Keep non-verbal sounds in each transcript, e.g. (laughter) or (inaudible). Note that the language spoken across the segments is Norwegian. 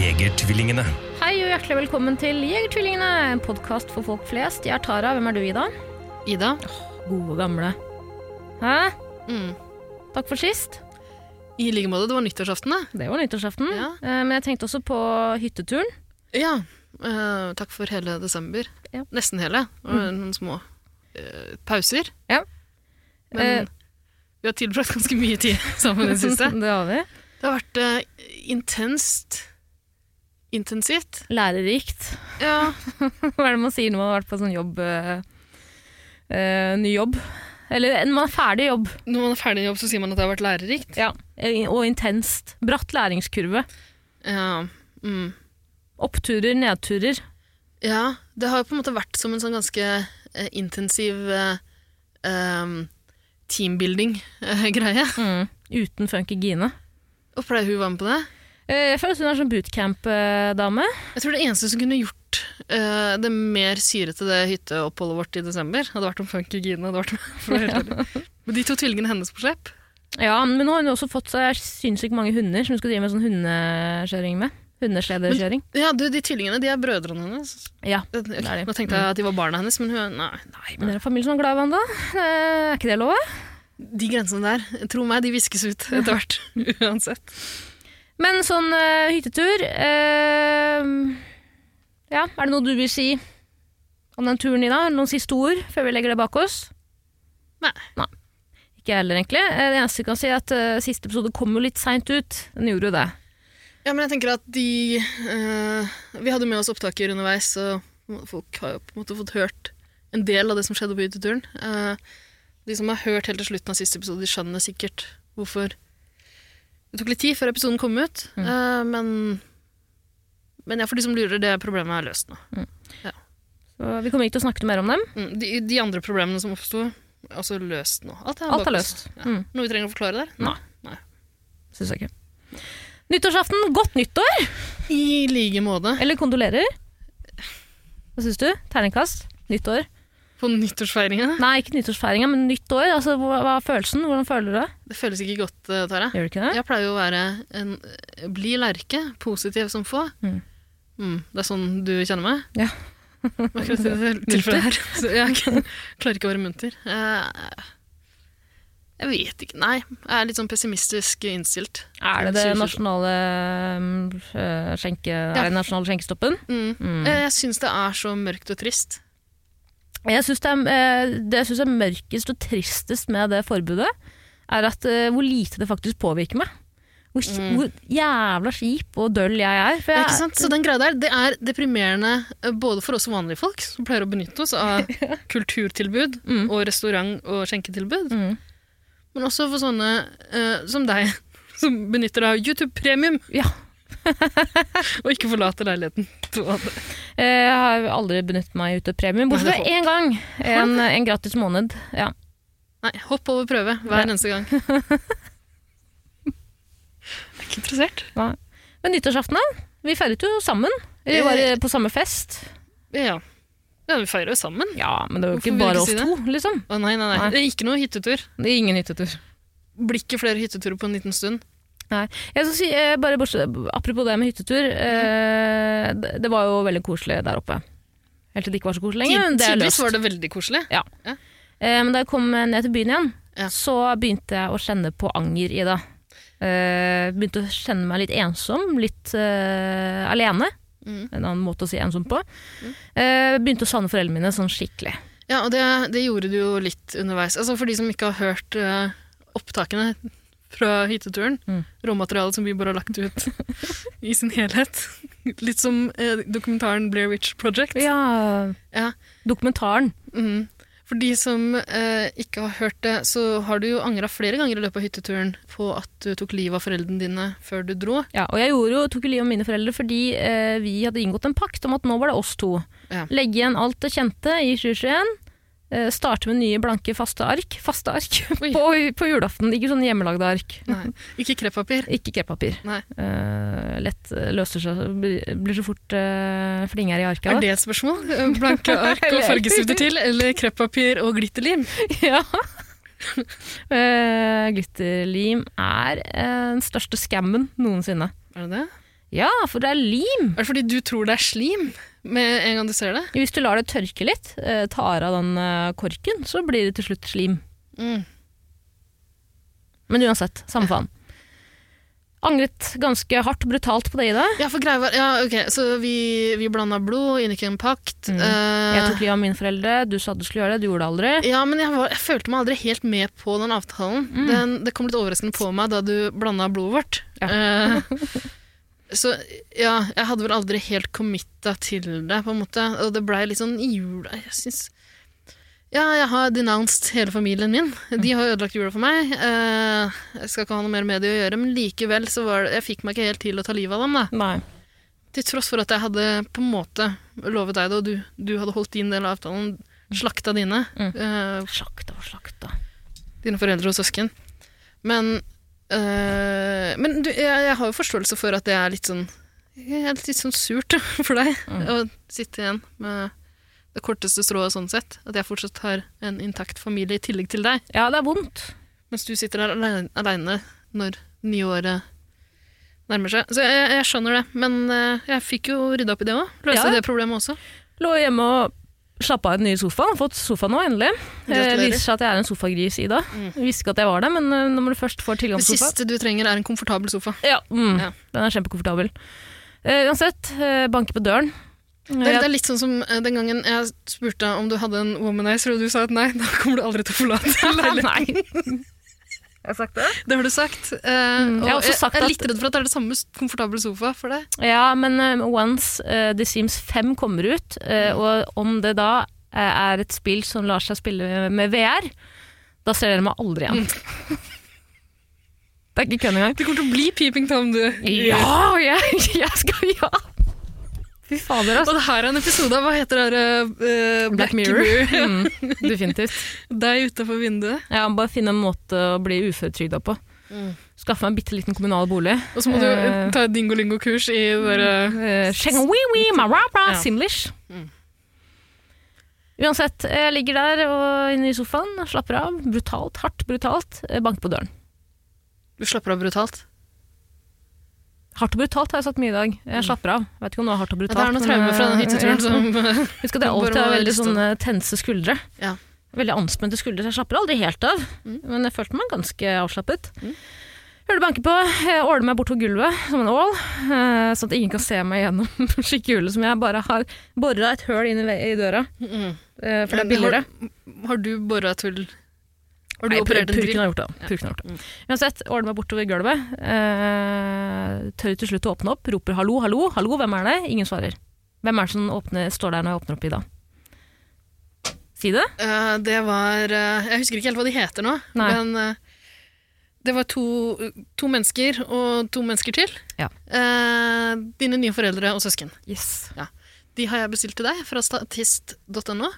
Jegertvillingene. Hei og hjertelig velkommen til Jegertvillingene, en podkast for folk flest. Jeg er Tara. Hvem er du, Ida? Ida? Gode, gamle. Hæ? Mm. Takk for sist. I like måte. Det var nyttårsaften, det. Det var nyttårsaften. Ja. Eh, Men jeg tenkte også på hytteturen. Ja. Uh, takk for hele desember. Ja. Nesten hele. Og noen små uh, pauser. Ja. Men uh, vi har tilbrakt (laughs) ganske mye tid sammen i det siste. (laughs) det har vi. Det har vært intenst. Intensivt. Lærerikt. Ja. (laughs) Hva er det man sier når man har vært på sånn jobb eh, Ny jobb. Eller når man er ferdig i jobb. Når man er ferdig i jobb, så sier man at det har vært lærerikt. Ja. Eh, Og intenst. Bratt læringskurve. Ja. Mm. Oppturer, nedturer. ja. Det har jo på en måte vært som en sånn ganske eh, intensiv eh, teambuilding-greie. Mm. Uten funky Gine. Og pleier hun å være med på det? Eh, Jeg føler at hun er sånn bootcamp-dame. Jeg tror det eneste som kunne gjort uh, det mer syrete det hytteoppholdet vårt i desember, hadde vært om Funky Gine hadde vært med. (laughs) Men de to tvillingene hennes på slep Ja, men nå har hun også fått seg sinnssykt mange hunder som hun skal drive med sånn hundekjøring med. Hundeslederkjøring. Ja, du, de tvillingene de er brødrene hennes. Ja, Det- er de. Nå tenkte jeg at de var barna hennes, men hun Nei. nei Men dere er familie som er glad i hverandre. da Er ikke det lov? de grensene der, tro meg, de viskes ut (laughs) etter hvert. Uansett. Men sånn uh, hyttetur uh, Ja, er det noe du vil si om den turen, Nina? Noen siste ord før vi legger det bak oss? Nei. Nei. Ikke jeg heller, egentlig. Eh, Det eneste jeg kan si, er at uh, siste episode kom jo litt seint ut. Den gjorde jo det. Ja, men jeg tenker at de Vi hadde med oss opptaker underveis, så folk har jo på en måte fått hørt en del av det som skjedde på hytteturen. De som har hørt helt til slutten av siste episode, de skjønner sikkert hvorfor det tok litt tid før episoden kom ut. Mm. uh, men, men ja, for de som lurer, det problemet er løst nå. Så vi kommer ikke til å snakke mer om dem. Mm, de, de andre problemene som oppsto, er også løst nå. Alt er, Alt er løst. Ja. Mm. Noe vi trenger å forklare der? Nei. Syns jeg ikke. Nyttårsaften, godt nyttår! I like måte. Eller kondolerer. Hva syns du? Terningkast? Nyttår? På nyttårsfeiringa. Nei, ikke nyttårsfeiringa, men nytt år. Altså, hva, hva er følelsen? Hvordan føler du det? Det føles ikke godt, eh, Tara. Gjør du ikke det? Jeg pleier jo å være en blid lerke, positiv som få. Mm. Mm, det er sånn du kjenner meg? Ja. (laughs) Akkurat i det (laughs) tilfellet her. Så jeg kan- klarer ikke å være munter. Jeg, jeg vet ikke. Nei, jeg er litt sånn pessimistisk innstilt. Er det det nasjonale, um, øh, skjenke, er det nasjonale skjenkestoppen? Mm. Mm. Jeg syns det er så mørkt og trist. Jeg synes det, er, eh, det jeg synes er mørkest og tristest med det forbudet, er at eh, hvor lite det faktisk påvirker meg. Hvor, Mm. hvor jævla kjip og døll jeg er. Ja, jeg, sant? Så den greia der, det er deprimerende eh, både for oss vanlige folk, som pleier å benytte oss av (laughs) kulturtilbud Mm. og restaurant- og skjenketilbud, Mm. men også for sånne uh, som deg, (laughs) som benytter deg av YouTube Premium, Ja. (laughs) og ikke forlate leiligheten. Eh, Jeg har aldri benyttet meg ut av premium, bortsett Nei, fra én gang. En, en gratis måned. Ja. Nei, hopp over prøve hver Ja. eneste gang. Jeg (laughs) er ikke interessert. Men nyttårsaften, da? Vi feiret jo sammen. Vi var Eh. på samme fest. Ja. ja, vi feirer jo sammen. Ja, men det var jo ikke bare oss si to, liksom. Å nei, nei, nei. Nei. Det er ikke noe hyttetur. Det er ingen hyttetur. Blir ikke flere hytteturer på en liten stund. Jeg skal si, eh, bare bortsett, Apropos det med hyttetur. Eh, det, var jo veldig koselig der oppe. Helt til det ikke var så koselig lenger. Men det er løst. var det veldig koselig. Eh, men da jeg kom ned til byen igjen, Ja. så begynte jeg å kjenne på anger i det. Eh, begynte å kjenne meg litt ensom, litt eh, alene. Mm. En annen måte å si ensom på. Eh, begynte å savne foreldrene mine sånn skikkelig. Ja, og det, det gjorde du jo litt underveis. Altså For de som ikke har hørt opptakene fra hytteturen, Mm. råmaterialet som vi bare har lagt ut (laughs) i sin helhet. Litt som eh, dokumentaren Blair Witch Project. Ja, Ja. dokumentaren. Mm. For de som eh, ikke har hørt det, så har du jo angra flere ganger i løpet av hytteturen på at du tok livet av foreldrene dine før du dro. Ja, og jeg jo, tok jo livet av mine foreldre fordi eh, vi hadde inngått en pakt om at nå var det oss to. Ja. Legge igjen alt det kjente i 2021. Eh, starte med nye, blanke, faste ark. Faste ark (laughs) på, på julaften. Ikke sånn hjemmelagde ark. Nei. Ikke kreppapir. (laughs) Ikke kreppapir. Nei. Eh, lett eh, løser seg, blir så fort uh, flinger i arket. Er det et spørsmål? Blanke (laughs) ark og fargestifter til, eller kreppapir og glitterlim? ja. uh, glitterlim er den største scammen noensinne. Er det det? Ja, for det er lim. Er det fordi du tror det er slim med en gang du ser det? Hvis du lar det tørke litt, eh, tar av den eh, korken, så blir det til slutt slim. Mm. Men uansett, samme faen. Angret ganske hardt, brutalt på det, Ida. Ja, for greia var Ja, ok, så vi, vi blanda blod, inngikk en pakt. Mm. eh, Jeg tok livet av mine foreldre, du sa du skulle gjøre det, du gjorde det aldri. Ja, men jeg, var, jeg følte meg aldri helt med på den avtalen. Mm. Den, det kom litt overraskende på meg da du blanda blodet vårt. Ja. Eh, (laughs) så ja, jeg hadde vel aldri helt committa til det, på en måte. Og det blei litt sånn i jula Jeg syns Ja, jeg har denounced hele familien min. De har ødelagt jula for meg. Eh, jeg skal ikke ha noe mer med det å gjøre, men likevel så var det Jeg fikk meg ikke helt til å ta livet av dem, da. Nei. Til tross for at jeg hadde på en måte lovet deg det, og du, du hadde holdt din del av avtalen. Slakta dine. Mm. Uh, Slakta og slakta. dine foreldre og søsken. Men, øh, men du, jeg, jeg har jo forståelse for at det er litt sånn jeg er litt sånn surt (laughs) for deg Mm. å sitte igjen med det korteste strået sånn sett. At jeg fortsatt har en intakt familie i tillegg til deg. Ja, det er vondt. Mens du sitter der alene, alene når nyåret nærmer seg. Så jeg, jeg skjønner det. Men øh, jeg fikk jo rydda opp i det òg. Løste Ja. det problemet også. Lå hjemme og slappa av i den nye sofaen. Fått sofa nå, endelig. Eh, Gratulerer. viser seg at jeg er en sofagris, Ida. Mm. Visste ikke at jeg var det, men eh, når du først får tilgang Det til sofa siste du trenger, er en komfortabel sofa. Ja, mm, Ja. den er kjempekomfortabel. Uh, uansett, uh, banke på døren. Det er, det er litt sånn som den gangen jeg spurte om du hadde en womanizer, og du sa at nei, da kommer du aldri til å forlate (laughs) leiligheten. Jeg har sagt det? Det har du sagt. Uh, Mm, jeg har også jeg, sagt jeg er litt redd for at det er det samme komfortable sofa for deg. Ja, men uh, once uh, The Sims 5 kommer ut, eh, og om det da er et spill som lar seg spille med VR, da ser dere meg aldri igjen. (laughs) det er ikke kødd engang. Det kommer til å bli Peeping Tom, du. Ja, jeg, (laughs) jeg skal ja! Fy fader, Og altså. det her er en episode av hva heter det her, eh, Black, Mirror. (laughs) Mm, definitivt. Deg utafor vinduet. Ja, bare finne en måte å bli uføretrygda på. Skaffe meg en bitte liten kommunal bolig. Og så må du Eh. ta et dingolingo-kurs i dere Uh, marabra, Ja. simlish. Mm. Uansett, jeg ligger der og inne i sofaen, slapper av. Brutalt, hardt brutalt. Banker på døren. Du slapper av brutalt. Hardt og brutalt har jeg sagt mye i dag. Jeg slapper av. Jeg Vet ikke om det var hardt og Ja, brutalt. det er noen traumer fra den eh, hytteturen som (laughs) Husk at jeg alltid har veldig sånne tense skuldre. Ja. Veldig anspente skuldre, så jeg slapper aldri helt av. Mm. Men jeg følte meg ganske avslappet. Mm. Hører det banke på, jeg ordner meg bortover gulvet som en ål, eh, sånn at ingen kan se meg gjennom (laughs) skikkehullet som jeg bare har bora et høl inn i, døra. Mm. For det er billigere. Har, har du bora et hull Har du Nei, operert en purken har gjort det. Ja. Purken har gjort det. Mm. Uansett, ordner meg bortover gulvet. Eh, tør til slutt å åpne opp. Roper 'hallo, hallo, hallo, hvem er det?' Ingen svarer. Hvem er det som åpner, står der når jeg åpner opp i dag? Si det? Uh, det var uh, Jeg husker ikke helt hva de heter nå, Nei. men uh, det var to, to mennesker og to mennesker til. Ja. Eh, dine nye foreldre og søsken. Yes. De har jeg bestilt til deg fra statist.no.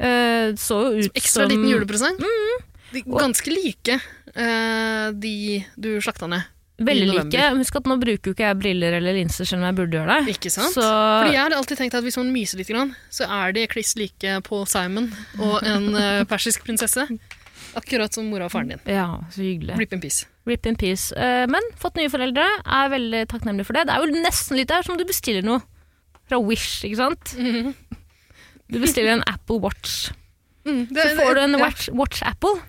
Eh, så ut som Ekstra som liten julepresang. Mm. De, ganske like uh, de du slakta ned. Veldig like. Husk at nå bruker jo ikke jeg briller eller linser, selv om jeg burde gjøre det. Ikke sant? Så Fordi jeg har alltid tenkt at hvis man myser litt, så er de kliss like Paul Simon og en eh, (laughs) persisk prinsesse. Akkurat som mora og faren din. Ja, så hyggelig. Rip in peace. Rip in peace. Men fått nye foreldre, er veldig takknemlig for det. Det er jo nesten litt der som du bestiller noe fra Wish, ikke sant? Mhm. Du bestiller en Apple Watch, Mm, det- så får du en. Watch, Watch Apple.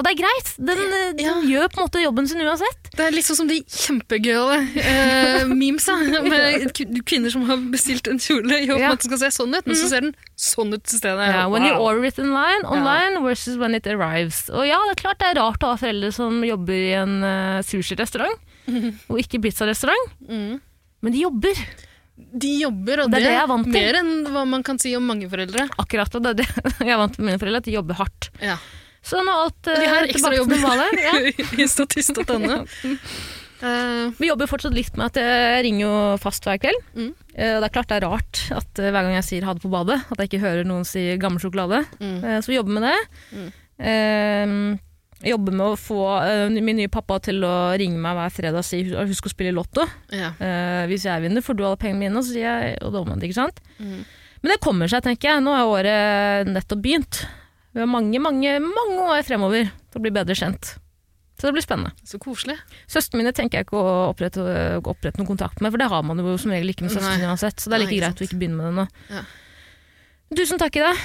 Og det er greit, den, eh, den Ja. gjør på en måte jobben sin uansett. Det er sånn som de kjempegøyale (laughs) uh, memesa med kvinner som har bestilt en kjole i håp om Ja. at den skal se sånn ut, men så ser den sånn ut til stedet. Ja, when you order it online, online versus when it arrives. Og ja, det er klart det er rart å ha foreldre som jobber i en uh, sushi-restaurant, (laughs) og ikke pizza-restaurant, Mm. men de jobber. De jobber, og Det er det jeg er vant til. mer enn hva man kan si om mange foreldre. Akkurat, og det er det (laughs) jeg er vant til med mine foreldre, at de jobber hardt. Ja. Så nå alt De uh, har ekstra tilbake jobb. til normale. (laughs) Ja. I statist.no. (laughs) Eh, Vi jobber fortsatt litt med at jeg ringer jo fast hver kveld. Mm. Uh, det er klart det er rart at uh, hver gang jeg sier ha det på badet, at jeg ikke hører noen si gammel sjokolade. mm. Eh, så vi jobber med det. Mm. Jeg jobber med å få uh, min nye pappa til å ringe meg hver fredag og si husk å spille Lotto. ja. Uh, hvis jeg vinner, får du alle pengene mine, så sier jeg og det omvendt, ikke sant. Mm. Men det kommer seg, tenker jeg. Nå er året nettopp begynt. Vi har mange, mange, mange år fremover til å bli bedre kjent. Så det blir spennende. Så koselig. Søstrene mine tenker jeg ikke å opprette, opprette noen kontakt med, for det har man jo som regel ikke med søstrene uansett. Så det er like Nei, greit å ikke begynne med det nå. Ja. Tusen takk i deg.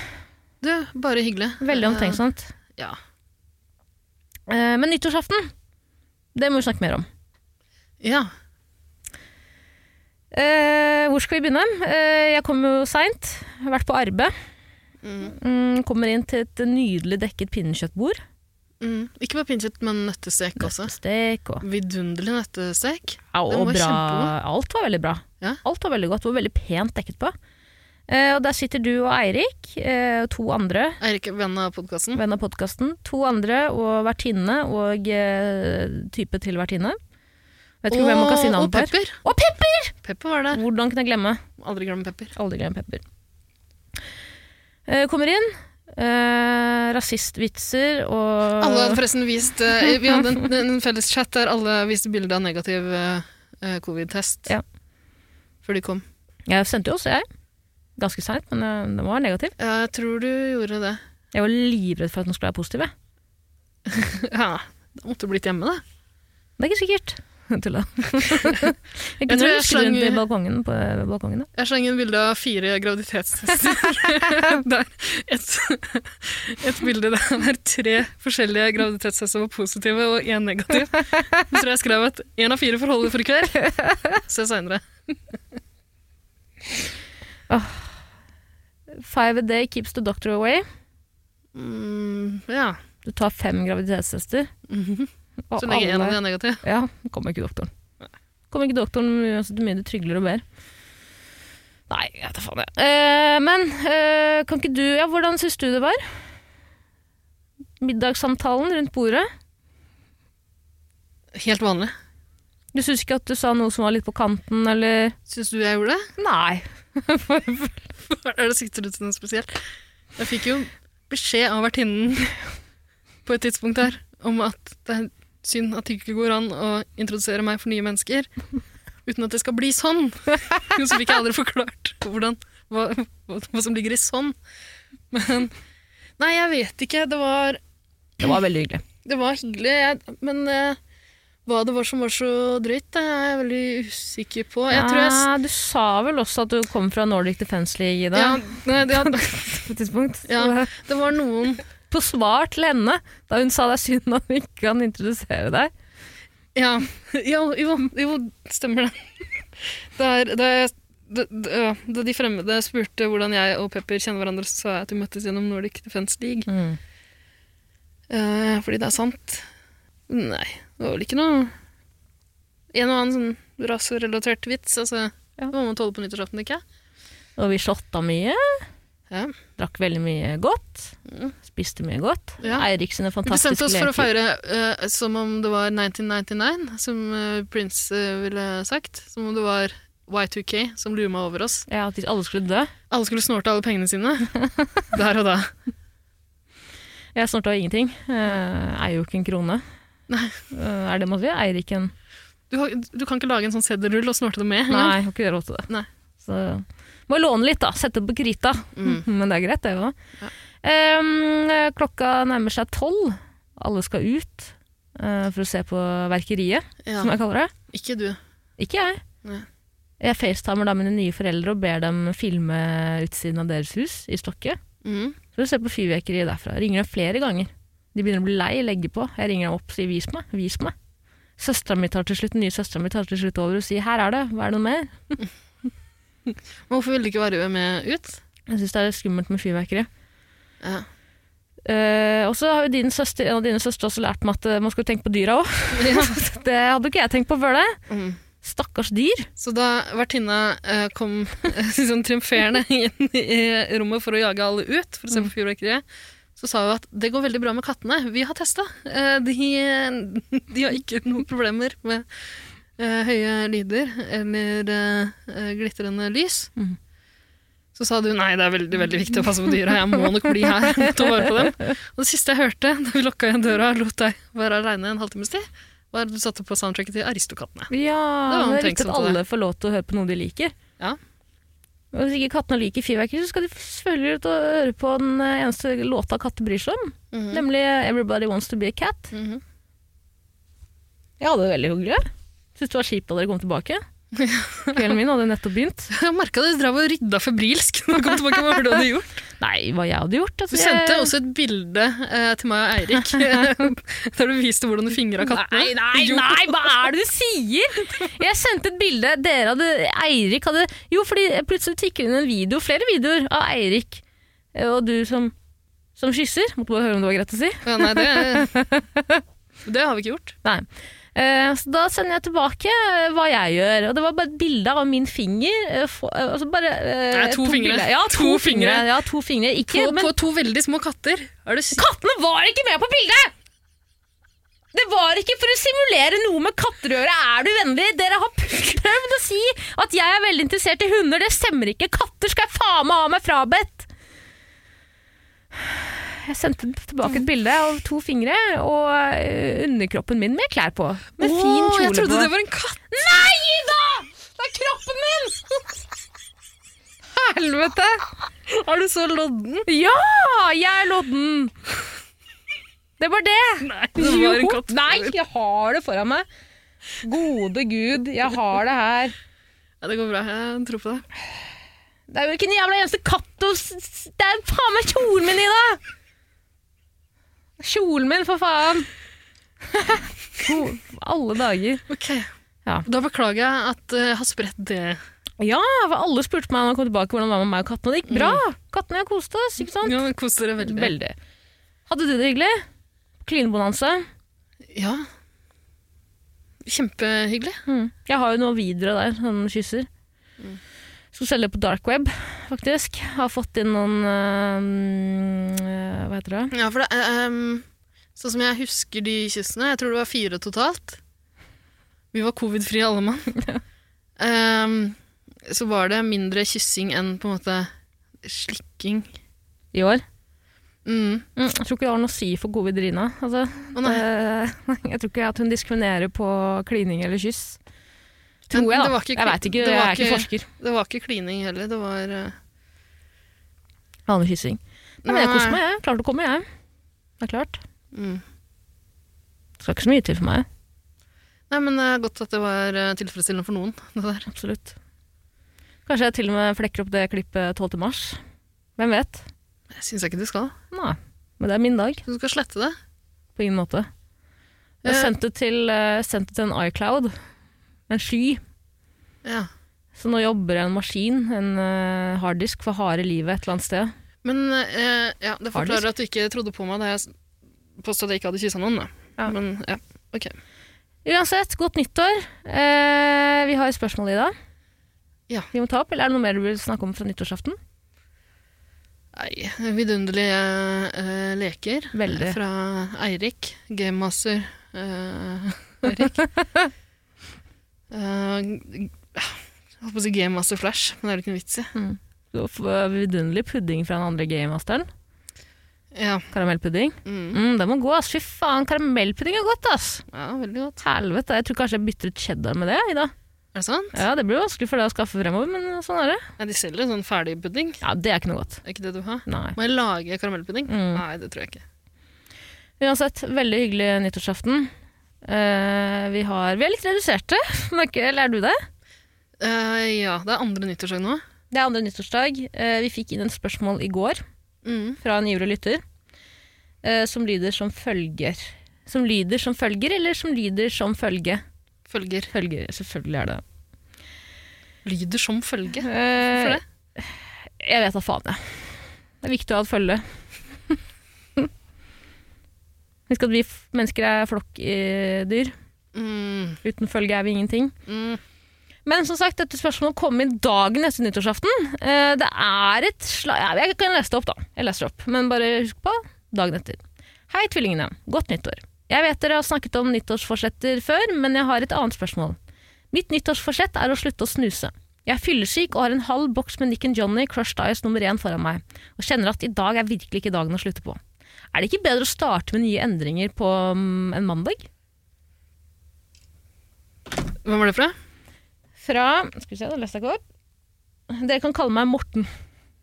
Du, bare hyggelig. Veldig omtenksomt. Uh, ja. Eh, Men nyttårsaften, det må vi snakke mer om. ja. Eh, hvor skal vi begynne? Eh, jeg kom jo seint. Har vært på arbeid. Mm. Mm, kommer inn til et nydelig dekket pinnekjøttbord. Mm. Ikke bare pinnekjøtt, men nøttestek også. Nøttestek og Vidunderlig nøttestek. Ja, Den var bra. Alt var veldig bra. Ja. Alt var veldig godt. Det var veldig pent dekket på. Eh, og der sitter du og Eirik, eh, to andre, Eirik, venn av podkasten. venn av podkasten. To andre og vertinne og eh, type til vertinne. Vet ikke hvem man kan si og navn på Og Pepper. Og Pepper! Pepper var der. Hvordan kunne jeg glemme? Aldri glemme Pepper. Aldri glemme Pepper. Kommer inn. Eh, rasistvitser og Alle hadde forresten vist eh, Vi hadde en, en felles chat der alle viste bilde av negativ eh, covid-test Ja. før de kom. Jeg sendte jo også, jeg. Ganske seint, men eh, den var negativ. Ja, jeg tror du gjorde det. Jeg var livredd for at den skulle være positiv. (laughs) Ja, Da måtte du blitt hjemme, da. Det er ikke sikkert. Tulla. (laughs) jeg (laughs) kunne jeg rusket rundt i slang- balkongen. På balkongen da. Jeg slang inn bilde av fire graviditetstester. et, et bilde der tre forskjellige graviditetstester var positive og én negativ. Så tror jeg skrev at én av fire får holde for i kveld. Se seinere. Five a day keeps the doctor away. Mm, ja. Du tar fem graviditetstester. Mm -hmm. Så lenge en av dem er negativ. Ja, kommer ikke doktoren. Kommer ikke doktoren uansett hvor mye du trygler og ber. Nei, jeg vet da faen jeg. Eh, men eh, kan ikke du Ja, hvordan syns du det var? Middagssamtalen rundt bordet. Helt vanlig. Du syns ikke at du sa noe som var litt på kanten, eller Syns du jeg gjorde det? Nei. Er det Sikter du til noe spesielt? Jeg fikk jo beskjed av vertinnen på et tidspunkt her om at det er synd at det ikke går an å introdusere meg for nye mennesker uten at det skal bli sånn. Så fikk jeg aldri forklart hvordan, hva, hva, hva som ligger i sånn. Men Nei, jeg vet ikke. Det var, Det var veldig hyggelig. det var hyggelig, jeg, men eh, hva det var som var så drøyt, det er jeg veldig usikker på. Jeg tror jeg Ja, du sa vel også at du kom fra Nordic Defence League i dag? ja, det, (laughs) på et tidspunkt. Ja. Det var noen På svar til henne, da hun sa det er synd at hun ikke kan introdusere deg. Ja, (laughs) jo, jo, jo stemmer det. Da, da, jeg- da, de fremmede spurte hvordan jeg og Pepper kjenner hverandre, så sa jeg at vi møttes gjennom Nordic Defence League. Eh, fordi det er sant. Nei, det var vel ikke noe En og annen sånn raserelatert vits. Altså, Ja. Det må man tåle på nyttårsaften, ikke Og vi shotta mye. Ja. Drakk veldig mye godt. Mm. Spiste mye godt. Ja. Eirik sine Vi fantastiske bestemte oss for å feire uh, som om det var 1999, som uh, Prince uh, ville sagt. Som om det var Y2K som luma over oss. Ja, at alle skulle dø. Alle skulle snorte alle pengene sine. (laughs) Der og da. Jeg snorta ingenting. Uh, eier jo ikke en krone. Nei. Eh, er det man vil? Eier ikke en Du, har, du kan ikke lage en sånn seddelrull og snorte det med. Nei, jeg har ikke råd til det. Nei. Så må låne litt, da. Sette på krita. Mm. (laughs) Men det er greit, det òg. Ja. klokka nærmer seg tolv. Alle skal ut uh, for å se på Verkeriet, Ja. som jeg kaller det. Ikke du. Ikke jeg. Nei. Jeg facetimer da mine nye foreldre og ber dem filme utsiden av deres hus i Stokke. Mm. For å se på fyrverkeriet derfra. Ringer dem flere ganger. De begynner å bli lei, legge på. Jeg ringer dem opp og sier 'vis meg', vis meg'. Søstera mi tar til slutt, nye søstera mi tar til slutt over og sier 'her er det, hva er det noe mer'? (laughs) Hvorfor ville du ikke være med ut? Jeg syns det er skummelt med fyrverkeri. Ja. Uh, og så har jo din søster, en av dine søstre også lært meg at eh, man skal tenke på dyra òg. (laughs) Ja. (laughs) det hadde ikke jeg tenkt på før det. Mm. Stakkars dyr. Så da vertinna uh, kom sånn triumferende inn i rommet for å jage alle ut, for å se på fyrverkeriet, så sa hun at det går veldig bra med kattene. Vi har testa. Eh, de, (laughs) de har ikke noen problemer med eh, høye lyder eller eh, glitrende lys. Mm. Så sa du nei, det er veldig veldig viktig å passe på dyra, jeg må nok bli her (laughs) og ta vare på dem. Og det siste jeg hørte da vi lukka igjen døra og lot deg være aleine en halvtimes tid, var at du satte på soundtracket til Aristokattene. Ja, Det var det er riktig viktig at alle får lov til å høre på noe de liker. Ja. Hvis ikke kattene liker fyrverkeri, så skal de selvfølgelig ut og høre på den eh, eneste låta katter bryr seg om, Mhm. nemlig 'Everybody Wants To Be a Cat'. Mhm. Jeg hadde det veldig hyggelig. Syns det var kjipt da dere kom tilbake. (laughs) Kvelden min hadde nettopp begynt. Jeg merka dere drev og rydda febrilsk når dere kom tilbake. Hva var det du hadde gjort? Nei, hva jeg hadde gjort? Du Altså, sendte jeg... også et bilde eh, til meg og Eirik (laughs) der du viste hvordan du fingra kattene. Nei, nei, Jo. nei, hva er det du sier? Jeg sendte et bilde, dere hadde, Eirik hadde Jo, fordi plutselig tikker inn en video, flere videoer av Eirik eh, og du som, som kysser. Måtte bare høre om det var greit å si. Ja, nei, det, (laughs) det har vi ikke gjort. Nei. Eh, så da sender jeg tilbake eh, hva jeg gjør. Og det var bare et bilde av min finger. eh, altså bare, Nei, to to fingre. Ja, to, To fingre. fingre. Ja, to fingre. Ikke, På, men på to veldig små katter. Er kattene var ikke med på bildet! Det var ikke for å simulere noe med katter å gjøre. Er du vennlig? Dere har prøvd å si at jeg er veldig interessert i hunder. Det stemmer ikke. Katter skal jeg faen meg ha meg frabedt. Jeg sendte tilbake et bilde av to fingre og eh, underkroppen min med klær på. Med fin Åh, på. jeg trodde på. det var en katt! Nei Ida! Det er kroppen min! (laughs) Helvete! Er du så lodden? Ja, jeg er lodden. Det var det. Nei, det var en katt. Nei, jeg har det foran meg. Gode gud, jeg har det her. Ja, det går bra. Jeg tror på det. Det er jo ikke en jævla eneste katt s- Det er faen meg kjolen min, Ida! Kjolen min, for faen. (laughs) Alle dager. Ok. Ja. Da beklager jeg at eh, jeg har spredt det. Ja, for alle spurte meg når jeg kom tilbake hvordan det var med meg og kattene. Og det gikk bra. Kattene og jeg koste oss, ikke sant? Ja, Kos dere veldig. Veldig. Hadde du det hyggelig? Klinebonanza? Ja. Kjempehyggelig. Mm. Jeg har jo noen videoer der, sånne kysser. Skal selge på dark web, faktisk. Har fått inn noen øh, Hva heter det? Ja, for det ehm, Sånn som jeg husker de kyssene, jeg tror det var fire totalt. Vi var covid-frie alle mann. (laughs) um, så var det mindre kyssing enn på en måte slikking. I år. Mm. Mm, jeg tror ikke det har noe å si for covid-Rina. Altså, oh, det- (laughs) jeg tror ikke at hun diskriminerer på klining eller kyss. Tror jeg, det da. ikke jeg veit ikke, jeg er ikke forsker. Det var ikke klining heller, det var eh, Vanlig kyssing. Nei, men jeg koser meg, jeg. Klart å komme, jeg. Det er klart. mm. Det skal ikke så mye til for meg. Nei, men det er godt at det var eh, tilfredsstillende for noen, (laughs) det der. Absolutt. Kanskje jeg til og med flekker opp det klippet 12. mars. Hvem vet? Jeg syns ikke du skal. Nei, men det er min dag. Du skal slette det. På ingen måte. Jeg Eh. sendte til, eh, til en iCloud, en sky. Ja. Så nå jobber en maskin, en uh, harddisk, for harde livet et eller annet sted. Men eh, ja, det forklarer at du ikke trodde på meg da jeg påstod at jeg ikke hadde kyssa noen. Ja. Men ja, ok. Uansett, godt nyttår. Eh, vi har et spørsmål i dag. Ja. Vi må ta opp, eller er det noe mer du vil snakke om fra nyttårsaften? Nei, vidunderlige eh, leker Veldig. fra Eirik, gamemaster eh, Eirik. (laughs) Eh, jeg holdt på å si gamemaster Flash, men det er det ikke noe vits i. Du får Vidunderlig pudding fra den andre Game Masteren. Ja, Karamellpudding. mm. Mm, den må gå, ass. Fy faen, karamellpudding er godt, ass. ja veldig godt. Helvete. Jeg tror kanskje jeg bytter ut cheddar med det, Ida. Er det sant? Ja, det blir vanskelig for deg å skaffe fremover, men sånn er det. Ja, de selger sånn ferdig pudding. Ja, det er ikke noe godt. Er ikke det du har? Nei. Må jeg lage karamellpudding? Mm. Nei, det tror jeg ikke. Uansett, veldig hyggelig nyttårsaften. Eh, vi, har, vi er litt reduserte. (laughs) Eller er du det? Uh, ja, det er andre nyttårsdag nå. Det er andre nyttårsdag. Uh, vi fikk inn en spørsmål i går Mm. fra en ivrig lytter, eh, som lyder som følger. Som lyder som følger, eller som lyder som følge? Følger. Følger, selvfølgelig er det. Lyder som følge. Eh, Hvorfor det? Jeg vet da faen, jeg. Det er viktig å ha et følge. Husk at vi mennesker er flokkdyr. Mm. Uten følge er vi ingenting. Mm. Men som sagt, dette spørsmålet kom inn dagen etter nyttårsaften. Eh, Det er et slag... Ja, jeg kan lese det opp, da. Jeg leser det opp, men bare husk på dagen etter. Hei, tvillingene. Godt nyttår. Jeg vet dere har snakket om nyttårsforsetter før, men jeg har et annet spørsmål. Mitt nyttårsforsett er å slutte å snuse. Jeg er fyllesyk og har en halv boks med Nick and Johnny Crushed Ice nummer én foran meg, og kjenner at i dag er virkelig ikke dagen å slutte på. Er det ikke bedre å starte med nye endringer på mm, en mandag? Hvem var det fra? Fra Skal vi se, da leste jeg ikke opp. Dere kan kalle meg Morten.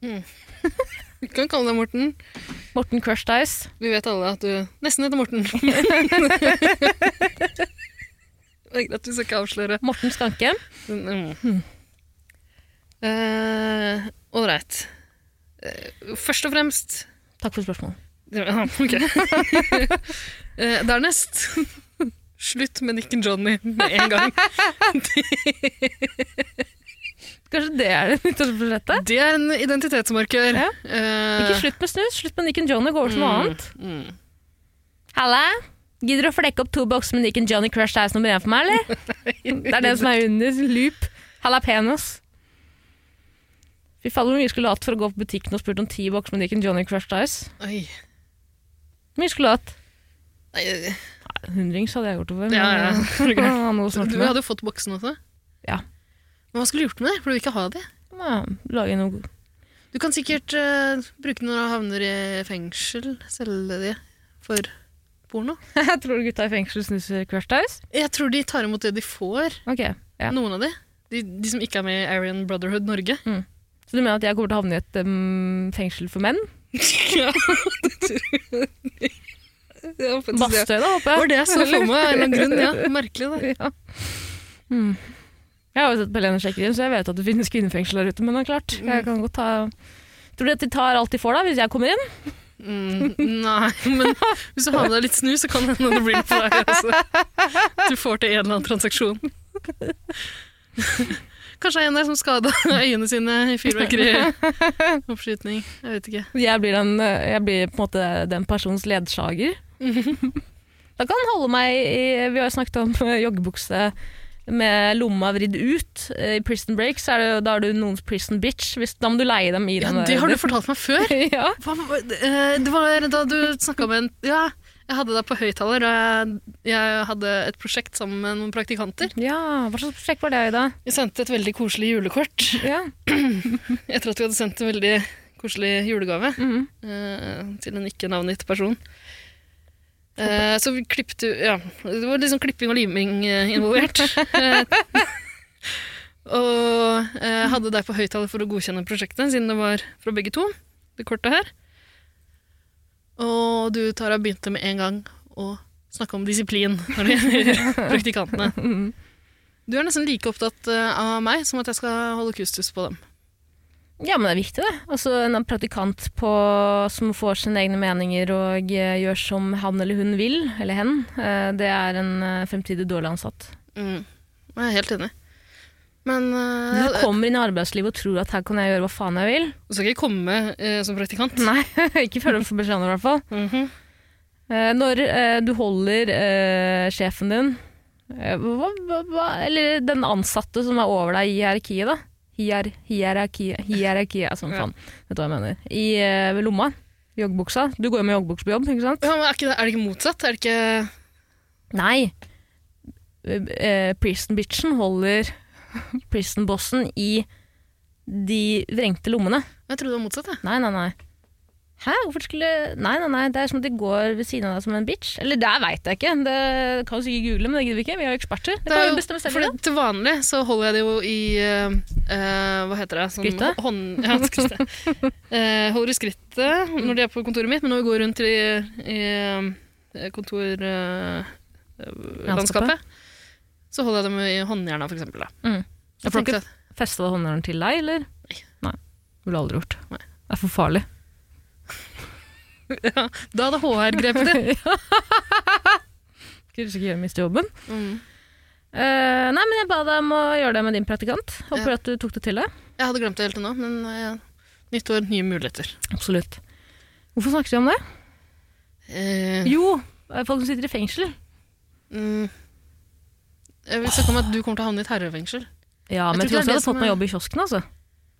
Vi kan kalle deg Morten. Morten Crushed Ice. Vi vet alle at du nesten heter Morten. (laughs) det er greit, vi skal ikke avsløre. Morten Skanke. Mm. Ålreit. Eh, først og fremst Takk for spørsmålet. (laughs) Ja, ok. (laughs) Eh, Dernest (laughs) Slutt med Nick and Johnny med en gang. Kanskje det er det nyttårsforsettet? Det er en identitetsmarkør. Ja. Eh, Ikke slutt med snus, slutt med Nick and Johnny, gå over til noe annet. mm. Halla? Gidder du å flekke opp to bokser med Nick and Johnny Crushed Ice nummer én for meg, eller? Det er den som er under loop. Jalapenos. Fy fader, hvor mye skulle hatt for å gå på butikken og spurt om ti bokser med Nick and Johnny Crushed Ice? Oi. Mye hatt? Nei, Hundrings hadde jeg gjort det for. Ja, ja. men, ja, (laughs) du hadde jo fått boksen også. Ja. Men hva skulle du gjort med det? For du vil ikke ha det. Ja, lage noe Du kan sikkert uh, bruke når du havner i fengsel, selge de for porno. (laughs) Jeg tror gutta i fengsel snuser Ice. Jeg tror de tar imot det de får, Ok, ja. noen av de. de. De som ikke er med i Aryan Brotherhood Norge. Så du mener at jeg kommer til å havne i et um, fengsel for menn? Ja, det tror jeg. Bastøy, da, håper jeg. var det jeg så for meg av en eller annen grunn. Ja, merkelig, det. Ja. Hmm. Jeg har jo sett på Helene sjekker inn, så jeg vet at det finnes kvinnefengsel der ute. Men det er klart, jeg kan godt ta Tror du at de tar alt de får da, hvis jeg kommer inn? Mm, nei, men hvis du har med deg litt snus, så kan det hende det blir litt for deg. Altså. Du får til en eller annen transaksjon. Kanskje en der som skada (laughs) øynene sine i fyrverkerioppskyting. (laughs) Jeg vet ikke. Jeg blir, den, jeg blir på en måte den persons ledsager. (laughs) da kan han holde meg i Vi har jo snakket om joggebukse med lomma vridd ut. I Prison Break så er det, da er du noens prison bitch. Hvis, da må du leie dem i Ja, den. det har du fortalt meg før. ja. Hva, eh, det var da du snakka med en Ja, jeg hadde deg på høyttaler, og jeg, jeg hadde et prosjekt sammen med noen praktikanter. ja, hva slags prosjekt var det, Ida? Vi sendte et veldig koselig julekort Ja. (clears throat) etter at vi hadde sendt en veldig koselig julegave. mm -hmm. til en ikke navngitt person. Eh, så vi klippte Ja, det var liksom klipping og liming eh, involvert. (laughs) Og eh, hadde deg på høyttaler for å godkjenne prosjektet, siden det var fra begge to. Det kortet her. Og du, Tara, begynte med en gang å snakke om disiplin når det gjelder (laughs) praktikantene. Mhm. Du er nesten like opptatt eh, av meg som at jeg skal holde kustus på dem. Ja, men det er viktig, det. Altså, en praktikant på, som får sine egne meninger og eh, gjør som han eller hun vil, eller hen, eh, det er en fremtidig dårlig ansatt. Mm. Jeg er helt enig. Men uh, du kommer inn i arbeidslivet og tror at her kan jeg gjøre hva faen jeg vil Du skal ikke komme uh, som praktikant. (laughs) Nei, ikke før du får beskjed om det, i hvert fall. Mm -hmm. uh, når eh, du holder eh, sjefen din, eh, hva, hva, hva, eller den ansatte som er over deg i hierarkiet, da. Hier, hierarkiet, hierarkiet, altså, Ja. faen, vet du hva jeg mener. I eh, lomma, joggebuksa. Du går jo med joggebukse på jobb, ikke sant? Ja, men er, ikke det, er det ikke motsatt? Er det ikke Nei. Eh, eh, prison bitchen holder prison bossen i de vrengte lommene. Jeg trodde det var motsatt. Jeg. Nei, nei, nei. Hæ? Hvorfor skulle Nei, nei, nei. Det er som at de går ved siden av deg som en bitch. Eller det veit jeg ikke. Det kan jo sikkert google, men det gidder vi ikke. Vi er jo eksperter. Det Det kan jo- vi bestemme selv. for det, til vanlig så holder jeg det jo i eh, Hva heter det? Sånn Skrittet? Hånd, (laughs) ja, skrittet. uh, holder i skrittet når de er på kontoret mitt, men når vi går rundt i, i kontorlandskapet, kontorlandskapet, så holder jeg dem i håndjerna, for eksempel. Da. Mm. Ja, for ikke- Festa håndjern til deg, eller? Nei. Nei. Ville aldri gjort. Nei. Det er for farlig. (laughs) ja, da hadde HR grepet det. (laughs) Skulle ikke miste jobben. Mm. Uh, nei, men jeg ba deg om å gjøre det med din praktikant. Håper at du tok det til deg. Jeg hadde glemt det helt til nå, men uh, nytt år, nye muligheter. Absolutt. Hvorfor snakker vi om det? Uh, Jo, folk som sitter i fengsel. mm, jeg vil snakke om at du kommer til å havne i et herrefengsel. Ja, men tror jeg tror ikke også jeg hadde fått meg jobb i kiosken, altså.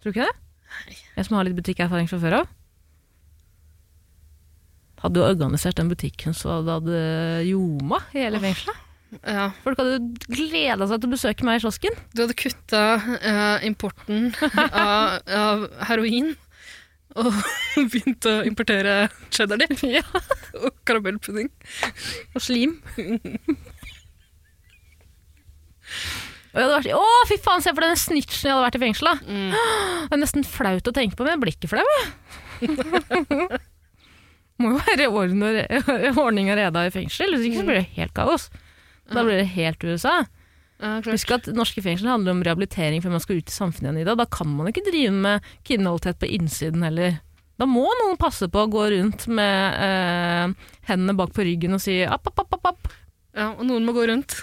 Tror du ikke det? Nei. Jeg som har litt butikkerfaring fra før av. Hadde du organisert den butikken så det hadde ljoma i hele fengselet? Ja. Folk hadde gleda seg til å besøke meg i kiosken. Du hadde kutta uh, importen (laughs) av, av heroin og (laughs) begynt å importere cheddar dip og karamellpudding. Og slim. (laughs) Og jeg hadde vært, å, fy faen, se for deg den snitchen jeg hadde vært i fengsel. da. Mm. (gasps) Det er nesten flaut å tenke på, men jeg blir ikke flau. jeg. (laughs) Må jo være orden og re (laughs) ordning og reda i fengsel, hvis ikke så blir det helt kaos. Da blir det helt USA. Ja, klart. Husk at norske fengsel handler om rehabilitering før man skal ut i samfunnet igjen. Ida. Da kan man ikke drive med kriminalitet på innsiden heller. Da må noen passe på å gå rundt med eh, hendene bak på ryggen og si app, app, app, app, app. Ja, og noen må gå rundt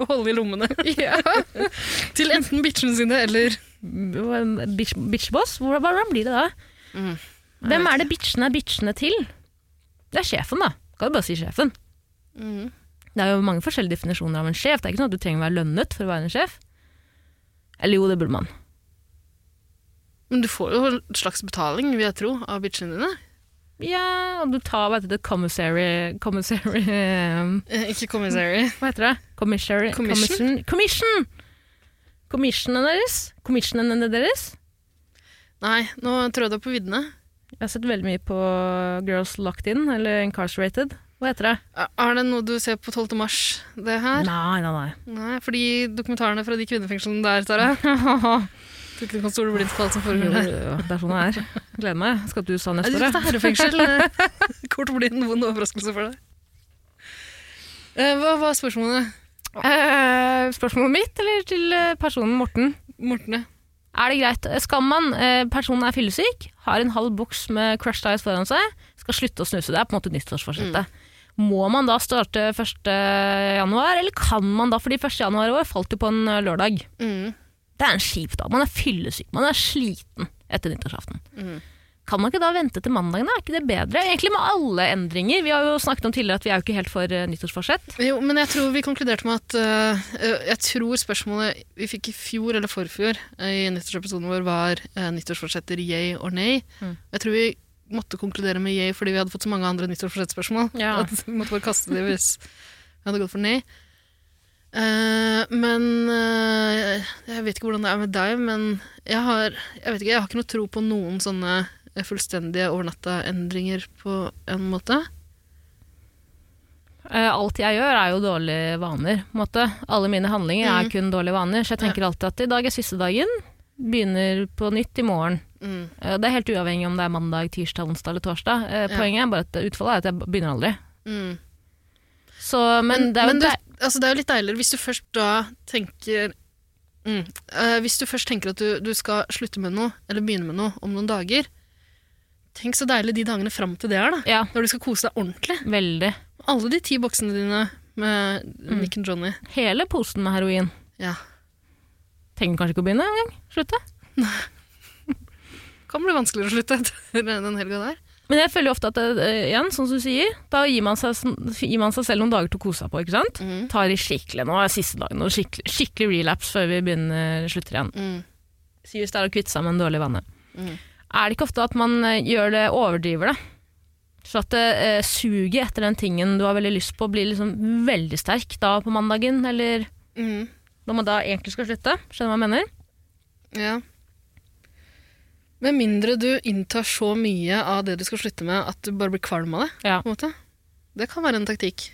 og (laughs) holde i lommene. (laughs) (laughs) Til enten bitchene sine eller Bitch, bitchboss? Hvordan blir det da? Mm. Hvem er det bitchene er bitchene til? Det er sjefen, da. Kan du bare si sjefen. mm. Det er jo mange forskjellige definisjoner av en sjef. Det er ikke sånn at du trenger å være lønnet for å være en sjef. Eller jo, det burde man. Men du får jo en slags betaling, vil jeg tro, av bitchene dine. Ja, og du tar hva heter det, commissary, commissary Eh, (laughs) ikke commissary. Hva heter det? Commissary, Commission? Commission! Commission! Commissionene deres? Commissionene deres? Nei, nå jeg du på viddene. Jeg har sett veldig mye på Girls Locked In, eller Incarcerated. Hva heter det? Er det noe du ser på 12. mars, det her? Nei, nei, nei. Nei, fordi dokumentarene fra de kvinnefengslene der, Tara (laughs) Tror ikke du kan stole blindt på alt som foregår der. Det er sånn det er. Gleder meg. Skal til USA neste år. Er herrefengsel. (laughs) Kort blir en vond overraskelse for deg. Eh, Hva var spørsmålet? Eh, spørsmålet mitt, eller til eh, personen Morten? Morten, ja. Er det greit? Skal man, eh, personen er fyllesyk, har en halv boks med Crushed Ice foran seg, skal slutte å snuse, det er på en måte nyttårsforsettet. Må man da starte 1. januar, eller kan man da, fordi 1. januar i år falt jo på en eh, lørdag. Mm. Det er en kjip dag, man er fyllesyk, man er sliten etter nyttårsaften. Mm. Kan man ikke da vente til mandagen. Er ikke det bedre? Egentlig med alle endringer. Vi har jo snakket om tidligere at vi er jo ikke helt for eh, nyttårsforsett. Jo, men jeg tror vi konkluderte med at øh, Jeg tror spørsmålet vi fikk i fjor eller forfjor uh, i nyttårsepisoden vår, var uh, nyttårsforsetter yay or nay. Mm. Jeg tror vi måtte konkludere med yay fordi vi hadde fått så mange andre nyttårsforsettspørsmål. Ja. (laughs) At vi måtte bare kaste det hvis vi hadde gått for nei. Eh, men uh, jeg vet ikke hvordan det er med deg, men jeg har, jeg vet ikke, jeg har ikke noe tro på noen sånne eh, fullstendige overnatta-endringer på en måte. Alt jeg gjør er jo dårlige vaner. på en måte. Alle mine handlinger er Mhm. kun dårlige vaner. Så jeg tenker alltid at i dag er siste dagen, begynner på nytt i morgen. Mm. Det er helt uavhengig om det er mandag, tirsdag, onsdag eller torsdag. Poenget Ja. Er bare at utfallet er at jeg begynner aldri. Mm. Så, men, det er jo men du, altså det er jo litt deiligere hvis du først da tenker mm, uh, Hvis du først tenker at du, du skal slutte med noe, eller begynne med noe om noen dager Tenk så deilig de dagene fram til det er, da. Ja, Når du skal kose deg ordentlig. veldig. Alle de ti boksene dine med Nick and Johnny. Hele posen med heroin. Ja. Trenger kanskje ikke å begynne engang. Slutte. Kan bli vanskeligere å slutte etter (laughs) den helga der. Men jeg føler jo ofte at det, eh, igjen, sånn som du sier, da gir man, seg, gir man seg selv noen dager til å kose seg på. ikke sant? Mm. Tar i skikkelig nå er siste dagen, og skikkelig, skikkelig relapse før vi begynner slutter igjen. Mm. hvis det er å kvitte seg med en dårlig vane. Mm. Er det ikke ofte at man eh, gjør det, overdriver det? Så at eh, suget etter den tingen du har veldig lyst på, blir liksom veldig sterk da på mandagen, eller Mm. når man da egentlig skal slutte? Skjønner du hva jeg mener? Ja. Med mindre du inntar så mye av det du skal slutte med, at du bare blir kvalm av det. Ja. på en måte. Det kan være en taktikk.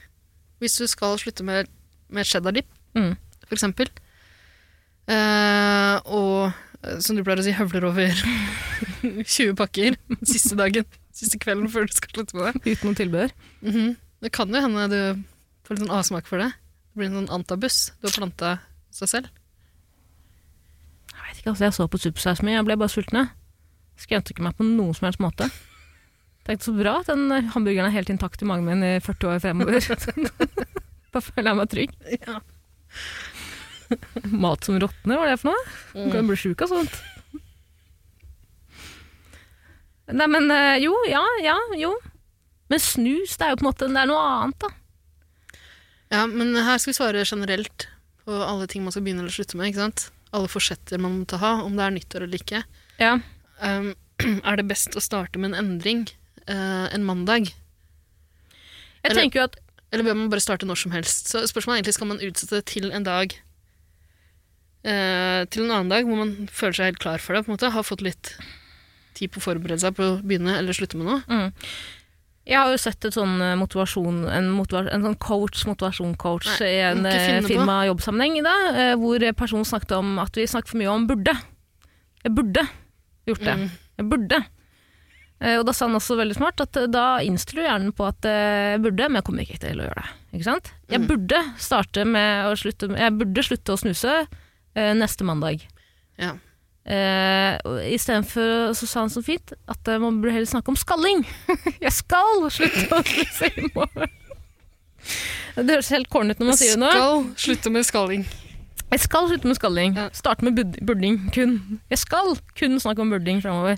Hvis du skal slutte med, med cheddar dip, Mm. for eksempel, eh, og eh, som du pleier å si, høvler over (laughs) 20 pakker siste dagen, siste kvelden før du skal slutte med det. Uten noe tilbehør. Mhm. Det kan jo hende du får litt sånn avsmak for det. Det blir en sånn antabus du har planta seg selv. Jeg vet ikke, altså jeg så på Supersize Me, jeg ble bare sulten. jeg. Skremte ikke meg på noen som helst måte. Tenkte så bra at den eh, hamburgeren er helt intakt i magen min i 40 år fremover. (laughs) da føler jeg meg trygg. Ja. (laughs) Mat som råtner, hva er det for noe? Du kan bli sjuk av sånt. Nei, men eh, jo, ja, ja, jo. Men snus, det er jo på en måte det er noe annet, da. Ja, men her skal vi svare generelt på alle ting man skal begynne eller slutte med. ikke sant? alle forsetter man måtte ha, om det er nyttår eller ikke. Ja. Um, (clears throat) er det best å starte med en endring uh, en mandag? Jeg Eller- tenker jo at Eller bør man bare starte når som helst? Så spørsmålet er egentlig skal man utsette det til en dag uh, Til en annen dag hvor man føler seg helt klar for det, på en måte, har fått litt tid på å forberede seg på å begynne eller slutte med noe. mm. Jeg har jo sett et sånn eh, motivasjon, en, motiva en sånn coach, motivasjon-coach i en firma-jobbsammenheng hvor personen snakket om at vi snakker for mye om burde. Jeg burde gjort det. Mm. Jeg burde. Eh, Og da sa han også veldig smart at eh, da innstiller du hjernen på at eh, jeg burde, men jeg kommer ikke til å gjøre det. Ikke sant? Jeg Mm. burde starte med å slutte Jeg burde slutte å snuse neste mandag. Ja. Eh, Istedenfor så sa han så fint at man burde heller snakke om skalling. (laughs) jeg skal slutte å snuse i morgen. (laughs) Det høres helt corny ut når man sier det nå. Skal slutte med skalling. Jeg skal slutte med skalling. Ja. Starte med bud burding. Kun. Jeg skal kun snakke om burding framover.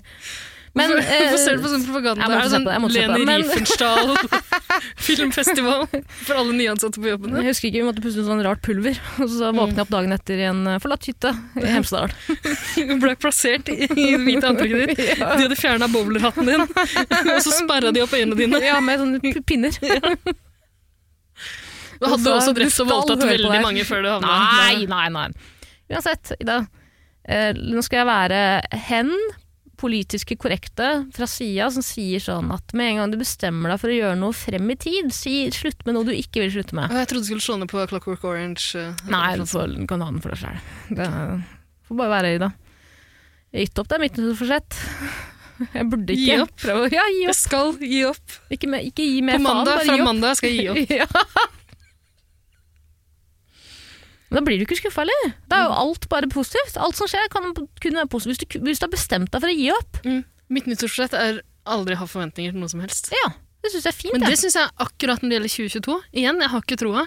Men Hvorfor, eh, ser du på sånn propaganda? jeg måtte se på det, jeg måtte se Leni men- Riefenstahl (laughs) filmfestival for alle nyansatte på jobben? Jeg husker ikke, vi måtte puste ut sånn rart pulver, og så våkne jeg opp dagen etter i en eh, forlatt hytte i Hemsedal. Du (laughs) ble plassert i det hvite antrekket ditt. (laughs) ja. De hadde fjerna bowlerhatten din, og så sperra de opp øynene dine. ja, med sånne pinner. pinner. Du hadde også Du drept og voldtatt veldig mange før du havna Nei, nei, nei. Uansett, Ida. Eh, nå skal jeg være hen, politiske korrekte, fra sida, som sier sånn at med en gang du bestemmer deg for å gjøre noe frem i tid, si slutt med noe du ikke vil slutte med. Jeg trodde du skulle slå ned på Clockwork Orange. eh, Nei, du kan ha den for deg sjøl. Det får bare være Ida. Jeg gitt opp, det er mitt forsett. Jeg burde ikke Gi opp. prøve Ja, gi Jeg skal gi opp. Ikke, med, ikke gi mer faen, bare gi opp. Fra mandag skal jeg gi opp. (laughs) Ja. Men da blir du ikke skuffa, heller. Da er jo alt bare positivt. Alt som skjer, kan kun være positivt. Hvis du, hvis du har bestemt deg for å gi opp, Mm. Mitt nyttårsforsett er aldri ha forventninger til noe som helst. ja, det syns jeg er fint. Men det syns jeg akkurat når det gjelder 2022. Igjen, jeg har ikke troa.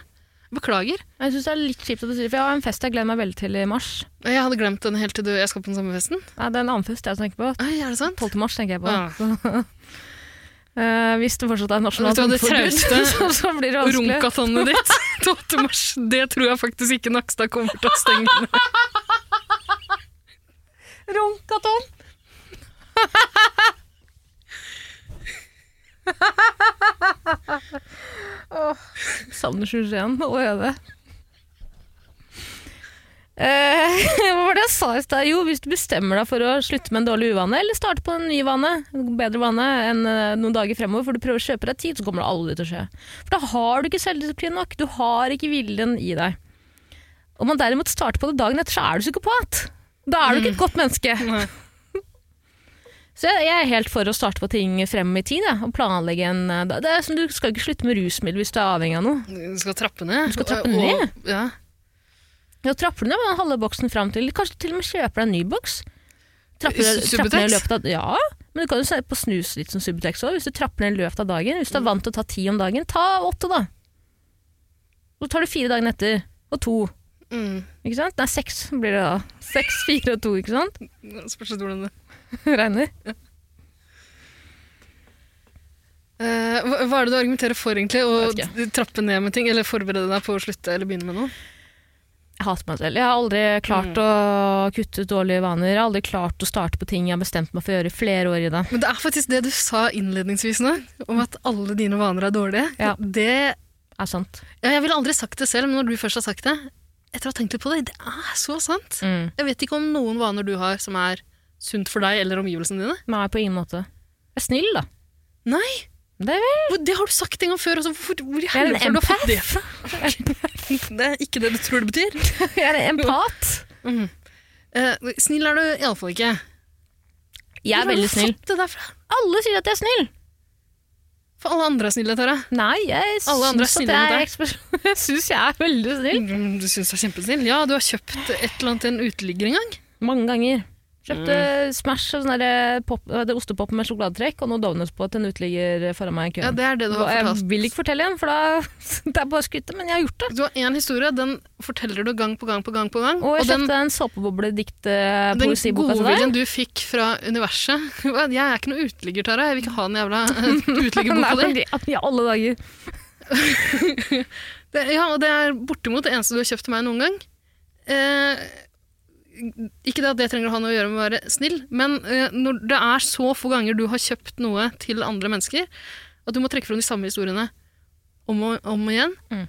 Beklager. Jeg syns det er litt kjipt at du sier for jeg har en fest jeg gleder meg veldig til i mars. Jeg hadde glemt den helt til du, jeg skal på den samme festen. Nei, det er en annen fest jeg tenker på. Ai, er det sant? 12. mars tenker jeg på. Ah. (laughs) Eh, hvis det fortsatt er nasjonalt det (laughs) trauste så, så blir det vanskelig. Runkatonet ditt (laughs) 12. mars, det tror jeg faktisk ikke Nakstad kommer til å stenge ned. Runkaton! oh, (laughs) savner sujeen allerede. Eh, (laughs) hva var det jeg sa i stad? Jo, hvis du bestemmer deg for å slutte med en dårlig uvane, eller starte på en ny vane, en bedre vane enn eh, noen dager fremover, for du prøver å kjøpe deg tid, så kommer det aldri til å skje. For da har du ikke selvdisiplin nok, du har ikke viljen i deg. Om man derimot starter på det dagen etter, så er du psykopat. Da er du ikke et godt menneske. Mm. (laughs) (laughs) Så jeg, jeg er helt for å starte på ting frem i tid, ja, og planlegge en eh, det er som Du skal ikke slutte med rusmiddel hvis du er avhengig av noe. Du skal trappe ned. Du skal trappe Og- ned? Og, ja. Ja, trapper du ned med den halve boksen fram til Kanskje til og med kjøper deg en ny boks. Trapper, trapper ned i Subutex? løpet av Ja, men du kan jo se på snus litt som Subutex òg. Hvis du trapper ned i løpet av dagen. Hvis du er vant til å ta ti om dagen, ta åtte, da. Så tar du fire dagen etter. Og to. Mm. Ikke sant? Nei, seks blir det da. Seks, (laughs) fire og to, ikke sant? Spørs litt hvordan det Regner. Ja. hva, hva er det du argumenterer for, egentlig? Å trappe ned med ting? Eller forberede deg på å slutte eller begynne med noe? Jeg hater meg selv. Jeg har aldri klart å kutte ut dårlige vaner. Jeg har aldri klart å starte på ting jeg har bestemt meg for å gjøre i flere år i det. Men det er faktisk det du sa innledningsvis nå, om at alle dine vaner er dårlige. Ja. Det, er sant. ja, jeg ville aldri sagt det selv, men når du først har sagt det, etter å ha tenkt litt på det, det er så sant. Mm. Jeg vet ikke om noen vaner du har som er sunt for deg eller omgivelsene dine. Nei, på ingen måte. Jeg er snill, da. Nei, Det Hvor- det har du sagt en gang før. Altså, hvor, hvor i Jeg er en helvete har du fått det fra? (laughs) Det er ikke det du tror det betyr. (laughs) Jeg er en empat. Mhm. Eh, snill er du iallfall ikke. Jeg er Hvor har veldig du snill. fått det derfra? Alle sier at jeg er snill. For alle andre er snille, Tara. Nei, jeg Alle andre er syns at jeg, er ekspres- (laughs) jeg syns jeg er veldig snill. Mm, Du syns du er kjempesnill? Ja, du har kjøpt et eller annet til en uteligger en gang. Mange ganger. Kjøpte Smash og sånn ostepop med sjokoladetrekk og noe donuts på til en uteligger foran meg i køen. Ja, det er det du har jeg vil ikke fortelle igjen, for da (laughs) det er bare skrytet, men jeg har gjort det. Du har én historie, den forteller du gang på gang på gang. på gang. Og jeg og kjøpte en såpebobledikk den poesiboka til deg. godviljen du fikk fra universet (laughs) Jeg er ikke noe uteligger, Tara. Jeg vil ikke ha den jævla eh, (laughs) uteliggerboka di. I alle dager. Det, ja, og det er bortimot det eneste du har kjøpt til meg noen gang. Eh, Ikke det at det trenger å ha noe å gjøre med å være snill, men eh, når det er så få ganger du har kjøpt noe til andre mennesker, at du må trekke fram de samme historiene om og om igjen, Mm.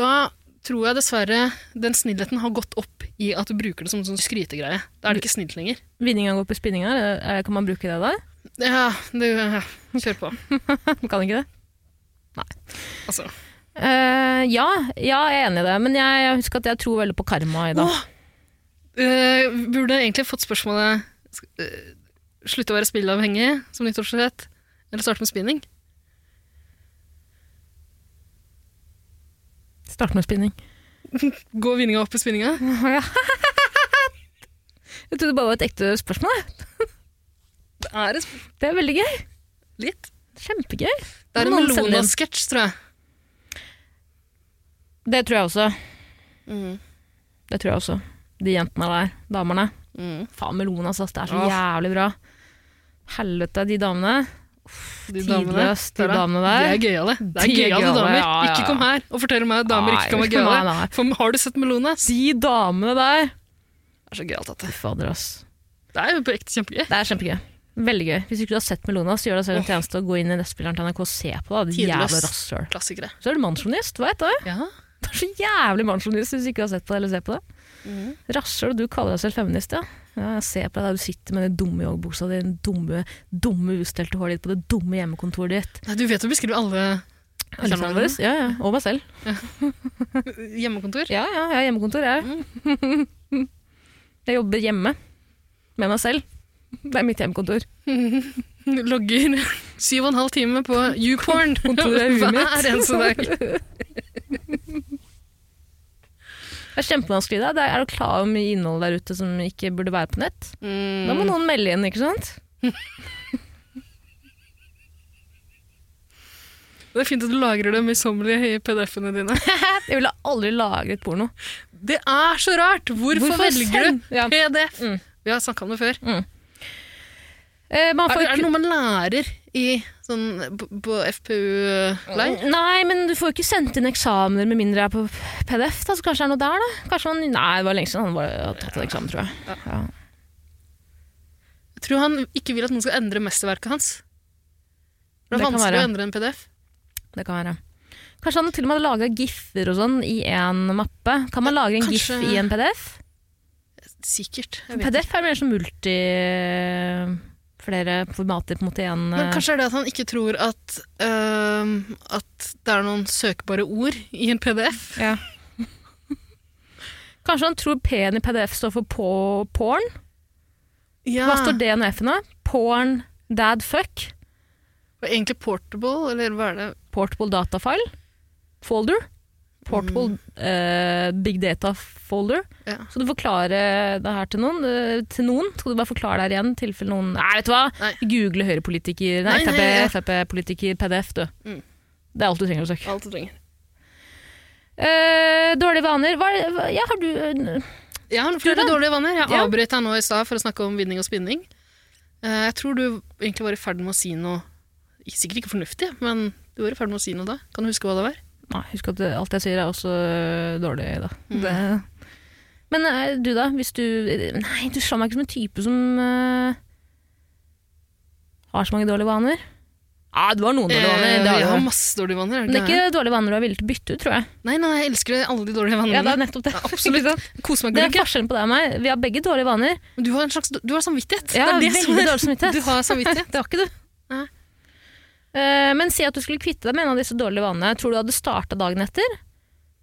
da tror jeg dessverre den snillheten har gått opp i at du bruker det som en sånn skrytegreie. Da er det ikke snilt lenger. Vinninga går på spinninga, kan man bruke det da? Ja, det, ja, kjør på. (laughs) kan ikke det? Altså. Uh, ja, ja, jeg er enig i det, men jeg, jeg husker at jeg tror veldig på karma i dag. Åh! Eh, burde egentlig fått spørsmålet eh, Slutte å være spillavhengig som nyttårsforsett, eller starte med spinning? Starte med spinning. (laughs) Gå vinninga opp i spinninga? (laughs) jeg trodde det bare var et ekte spørsmål. Det er et sp- Det er veldig gøy. litt. Kjempegøy. Det er en. Melona-sketsj, tror jeg. Det tror jeg også. Mm. Det tror jeg også. De jentene der, damene. Mm. Faen, Melonas, ass. Det er så oh. jævlig bra. Helvete, de damene. De Tidløs, de damene der. De er gøyale. Det er gøyale gøyale, damer. ja, ja, Ikke kom her og fortell meg at damer ikke kan være gøyale. nei, nei. For har du sett Melonas? De damene der. Det er så gøyalt at det. Fader, ass. Det er jo på ekte kjempegøy. Det er kjempegøy. Veldig gøy. Hvis ikke du har sett Melonas, gjør deg selv en tjeneste og gå inn i nettspilleren til NRK og se på det. Det jævla rasshøl. Så er du mannsjonist, veit du. Ja. Det er så jævlig mannsjonist hvis du ikke har sett på det eller ser på det. Mm. Rasshøl, du kaller deg selv feminist, ja. ja. Jeg ser på deg der du sitter med den dumme joggebuksa di, den dumme, dumme ustelte håret ditt på det dumme hjemmekontoret ditt. Nei, du vet du beskriver alle Kjernene våre. Ja, ja. Og meg selv. (laughs) hjemmekontor. Ja, ja, jeg har hjemmekontor, jeg. (laughs) Jeg jobber hjemme. Med meg selv. Det er mitt hjemmekontor. (laughs) Logger syv og en halv time på YouPorn er hver eneste dag. Det er kjempevanskelig. Da. Det er, du klar over mye innhold der ute som ikke burde være på nett? Da må Mm. noen melde igjen, ikke sant? (laughs) Det er fint at du lagrer det møysommelig i PDF-ene dine. (laughs) Jeg ville aldri lagret porno. Det er så rart! Hvorfor, Hvorfor velger du Ja. PDF? Mm. Vi har snakka om det før. Eh, man Er, er det noe man lærer i, sånn, på, FPU-leir? Nei, men du får jo ikke sendt inn eksamener med mindre jeg er på PDF. Da, så kanskje det er noe der, da? Kanskje han nei, det var lenge siden han har tatt en eksamen, tror jeg. Ja. Jeg tror han ikke vil at noen skal endre mesterverket hans. Det er det vanskelig å endre en PDF. Det kan være. Kanskje han til og med hadde laga giffer og sånn i en mappe. Kan man lage en Kanskje- gif i en PDF? Sikkert. PDF er mer som multi... Flere formater på en måte igjen. Men kanskje er det at han ikke tror at, øhm, at det er noen søkbare ord i en PDF. Ja. (laughs) Kanskje han tror P-en i PDF står for på porn? Ja. Hva står D-en og F-en av? Porn, dad, fuck? Egentlig portable, eller hva er det? Portable data file? Folder? Portable uh, big data folder? Ja. Skal du forklare det her til noen? Uh, til noen? Skal du bare forklare det her igjen? tilfelle noen Nei, vet du hva? Nei. Google høyrepolitiker Nei, Nei, nei, Frp, ja. Frp-politiker, PDF, du. Mm. Det er alt du trenger å søke. Alt du trenger. Uh, dårlige vaner hva, hva, Ja, har du Jeg har flere da? dårlige vaner. Jeg Ja. avbrøt deg nå i stad for å snakke om vinning og spinning. Jeg tror du egentlig var i ferd med å si noe Sikkert ikke fornuftig, men du var i ferd med å si noe da. Kan du huske hva det var? Nei, husk at alt jeg sier er også øh, dårlig, da. Mm. Det. Men øh, du, da? Hvis du Nei, du slår meg ikke som en type som uh, har så mange dårlige vaner. Ja, du har noen dårlige vaner. Eh, Det har jeg har masse dårlige vaner. Men det er ikke dårlige vaner du er villig til å bytte ut, tror jeg. Nei, nei, jeg elsker alle de dårlige vanene Ja, det er nettopp det. Ja, absolutt. Meg, Det er forskjellen på deg og meg. Vi har begge dårlige vaner. Men Du har en slags Du har samvittighet. Ja, det er det som veldig er- dårlig samvittighet. Du har samvittighet. (laughs) Det har ikke du. Eh, men si at du skulle kvitte deg med en av disse dårlige vanene. Tror du du hadde starta dagen etter?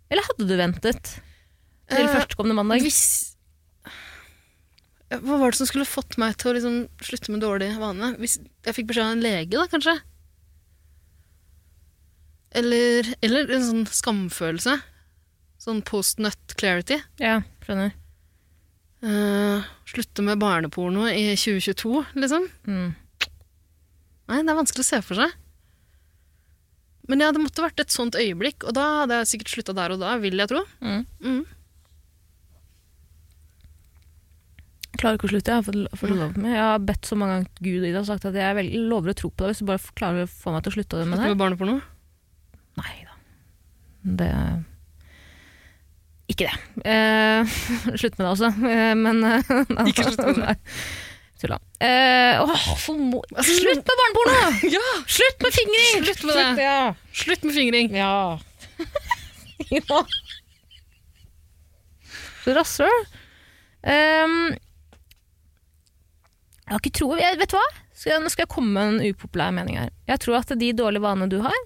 Eller hadde du ventet til Eh, førstkommende mandag? Hvis Hva var det som skulle fått meg til å liksom slutte med dårlige vaner? Hvis jeg fikk beskjed av en lege, da, kanskje? Eller, eller en sånn skamfølelse. Sånn post-nut clarity. Ja, skjønner. Uh, slutte med barneporno i 2022, liksom. Mm. Nei, det er vanskelig å se for seg. Men ja, det måtte vært et sånt øyeblikk, og da hadde jeg sikkert slutta der og da, vil jeg tro. Mm. Mm. Jeg klarer ikke å slutte. Jeg har fått, fått lov med. Jeg har bedt så mange ganger Gud Ida og sagt at jeg lover å tro på deg hvis du bare klarer å få meg til å slutte med det Slutte her. med barneporno. Nei da. Det Ikke det. Eh, (laughs) slutt med det også. Eh, men eh, (laughs) Ikke slutt med det. Tulla. Uh, oh, for mo slutt med barneporno! (laughs) Ja! Slutt med fingring! Slutt med det. Ja. Slutt med fingring. ja. (laughs) ja. Så rasshøl. Um, jeg har ikke tro jeg, Vet du hva? Skal, nå skal jeg komme med en upopulær mening her. Jeg tror at de dårlige vanene du har,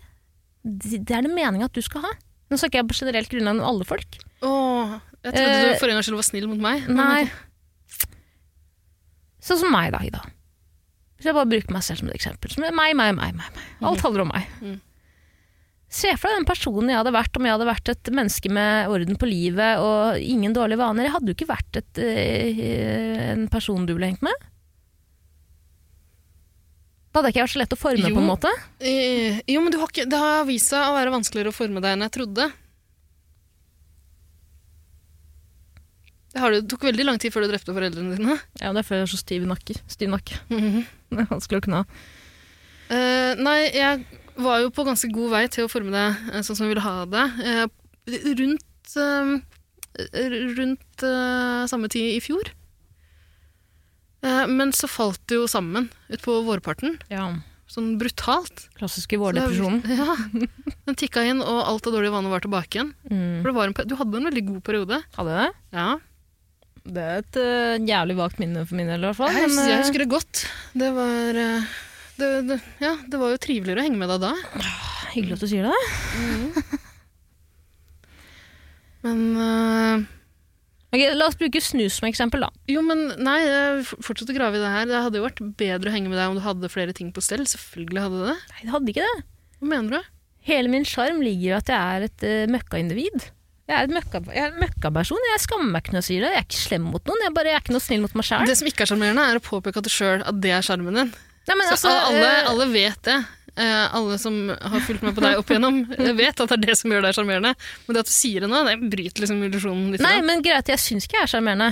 de, det er det meninga at du skal ha. Nå snakker jeg på generelt grunnlag om alle folk. Åh, jeg trodde uh, du for en gangs skyld var snill mot meg. Nei. Sånn som meg, da, Ida. Hvis jeg bare bruker meg selv som et eksempel. Som meg, meg, meg. meg. Alt handler om meg. Mhm. Se for deg den personen jeg hadde vært om jeg hadde vært et menneske med orden på livet og ingen dårlige vaner. Jeg hadde jo ikke vært et, eh, en person du ville hengt med. Da hadde jeg ikke vært så lett å forme, Jo. på en måte. Eh, jo, men du har ikke, det har vist seg å være vanskeligere å forme deg enn jeg trodde. Det, tok veldig lang tid før du drepte foreldrene dine. Ja, det er fordi jeg er så stiv i nakke. Stiv nakke. Mhm. (laughs) Det er vanskelig å kna. Uh, nei, jeg var jo på ganske god vei til å forme deg eh, sånn som jeg ville ha det. Uh, rundt uh, rundt samme tid i fjor. Men så falt det jo sammen utpå vårparten, Ja. sånn brutalt. Klassiske vårdepresjonen. (laughs) Ja, Den tikka inn, og alt av dårlige vaner var tilbake igjen. Mm. For det var en, du hadde en veldig god periode. Hadde det? Ja, Det er et uh, jævlig vagt minne for min del, i hvert fall. jeg, øh, husker det godt. Det var uh, det, det, ja, det var jo triveligere å henge med deg da. Hyggelig at du sier det. (laughs) Men uh, okay, La oss bruke snus som eksempel, da. Jo, men nei, jeg å grave i det her. Det hadde jo vært bedre å henge med deg om du hadde flere ting på stell. Selvfølgelig hadde det. Nei, det hadde ikke det. Hva mener du? Hele min sjarm ligger i at jeg er et uh, møkkaindivid. Jeg er, møkka, jeg er en møkkaperson. Jeg skammer meg ikke når jeg sier det. Jeg er ikke slem mot noen. Jeg, bare, jeg er ikke noe snill mot meg sjæl. Det som ikke er sjarmerende, er å påpeke at du sjøl at det er sjarmen din. Nei, men Så altså, alle, alle vet det. Eh, alle som har fulgt med på deg opp igjennom, (laughs) eh, vet at det er det som gjør deg sjarmerende. Men det at du sier det nå, det bryter liksom illusjonen litt. Nei, men greit, jeg syns ikke jeg er sjarmerende.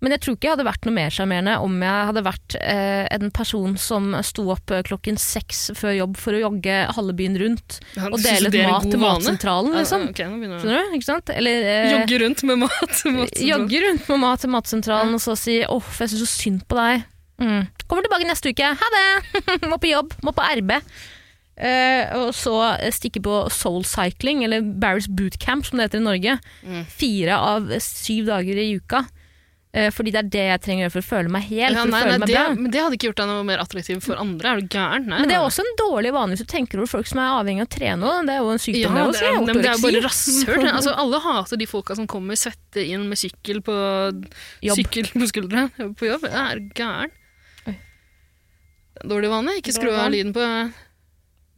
Men jeg tror ikke jeg hadde vært noe mer sjarmerende om jeg hadde vært eh, en person som sto opp eh, klokken seks før jobb for å jogge halve byen rundt Ja, og dele mat til? Matsentralen, Ja, liksom. ok, nå. Skjønner du? Ikke sant? Eller eh, Jogge rundt med mat. til matsentralen. jogge rundt med mat til Matsentralen og så si 'åh, oh, jeg syns så synd på deg'. Mm. Kommer tilbake neste uke. Ha det! (laughs) må på jobb. Må på RB. Uh, og så stikke på soul cycling, eller Barry's bootcamp, som det heter i Norge. Mm. Fire av syv dager i uka. Eh, fordi det er det jeg trenger å gjøre for å føle meg hel. Ja, nei, nei, meg det, bra. men det hadde ikke gjort deg noe mer attraktiv for andre. Er du gæren? Nei, Men det er også en dårlig vane hvis du tenker over folk som er avhengig av å trene. Det er jo en sykdom, ja, det det, også. er, men det er bare rasshøl. (laughs) Altså, alle hater de folka som kommer svette inn med sykkel på, Jobb. sykkel på skuldra (laughs) på jobb. Jeg er gæren. Dårlig vane. Ikke skru av lyden på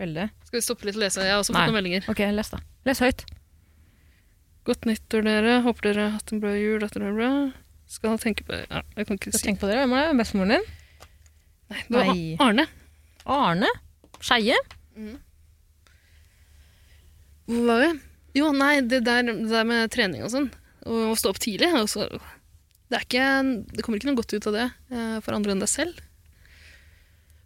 Veldig. Skal vi stoppe litt og lese? Jeg har også fått noen meldinger. Ok, les da. Les høyt. Godt nyttår, dere. Håper dere har hatt en bra jul. Er bra. Skal tenke på ja, Jeg kan ikke si tenke på dere. Hvem er det? Bestemoren din? Nei, det var Nei. Arne. Arne? Skeie? Hvor var vi? Jo, nei, det der, det der med trening og sånn, og å stå opp tidlig også, det, er ikke, det kommer ikke noe godt ut av det eh, for andre enn deg selv.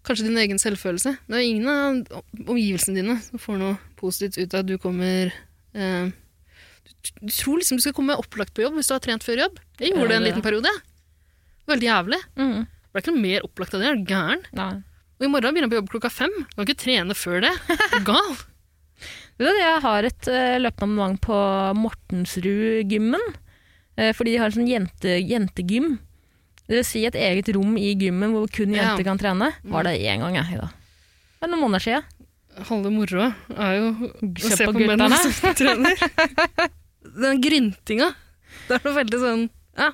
Kanskje din egen selvfølelse. Det er ingen av omgivelsene dine som får noe positivt ut av at du kommer eh, du, tror liksom du skal komme opplagt på jobb hvis du har trent før jobb. Jeg gjorde det en liten periode. Veldig jævlig. Mm. Ble ikke noe mer opplagt av det. Er du gæren? Nei. Og i morgen begynner jeg på jobb klokka fem. Du kan ikke trene før det. (laughs) Gal? Jeg har et uh, løpende abonnement på Mortensrud-gymmen. eh, fordi de har en sånn jente, jentegym. Det vil si et eget rom i gymmen hvor kun Ja. jenter kan trene. Var det én gang, jeg. Det er noen måneder siden. Halve moroa er jo å Se på på menn som trener. (laughs) Den gryntinga. Det er noe veldig sånn ja,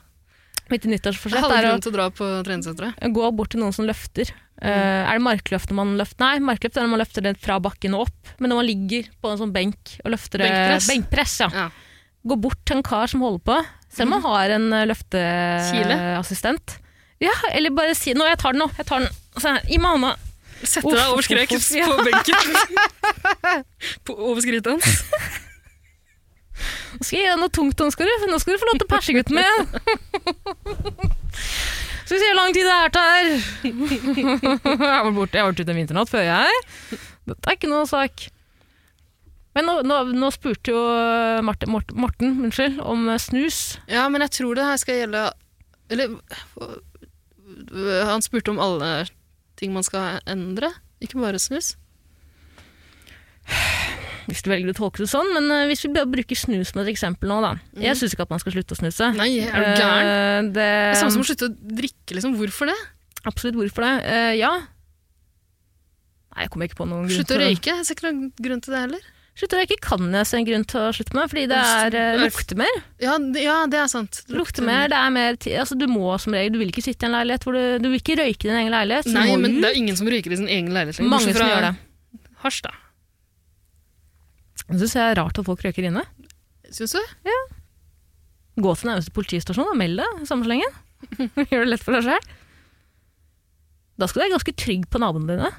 Mitt nyttårsforsett er å til å dra på treningssenteret. gå bort til noen som løfter. Eh, er det markløft når man løfter? Nei, markløft er når man løfter det fra bakken og opp. Men når man ligger på en sånn benk og løfter Benkpress. Benkpress, ja. Ja. Gå bort til en kar som holder på, selv om han har en eh, løfteassistent. Ja, eller bare si 'nå, jeg tar den nå', jeg tar den. Så I meg hånda. Sette deg over skreket ja. på benken. (laughs) på, over skrittet hans. Nå skal jeg gi deg noe tungt, nå skal, du, nå skal du få lov til å perse gutten min. (laughs) Skal vi se hvor lang tid det er tar. jeg har vært borte, jeg vært ute en vinternatt før jeg. Dette er ikke noe sak. Men nå, nå, nå spurte jo Martin, Morten, Morten unnskyld, om eh, snus. Ja, men jeg tror det her skal gjelde Eller Han spurte om alle ting man skal endre, ikke bare snus. Hvis du velger å tolke det sånn, men eh, hvis vi bare bruker snus som et eksempel nå, da. Jeg syns ikke at man skal slutte å snuse. Nei, er du gæren? Uh, det, Det er samme som å slutte å drikke, liksom. Hvorfor det? Absolutt, hvorfor det? Uh, ja. Nei, jeg kommer ikke på noen grunn til det. Slutte å røyke? Jeg ser ikke noen grunn til det heller. Slutte å røyke kan jeg se en grunn til å slutte med, fordi det er, uh, lukter mer. Ja, ja, det er sant. Lukter mer, det er mer altså, Du må som regel, du vil ikke sitte i en leilighet hvor du, du vil ikke røyke i din egen leilighet. Nei, men ut. det er ingen som røyker i sin egen leilighet lenger. Mange som gjør det. Hasj, da. Jeg synes det er rart at folk røyker inne. Syns du? Ja. Gå til nærmeste politistasjon og meld det, samme slengen. (laughs) Gjør det lett for deg sjøl. Da skal du være ganske trygg på naboene dine.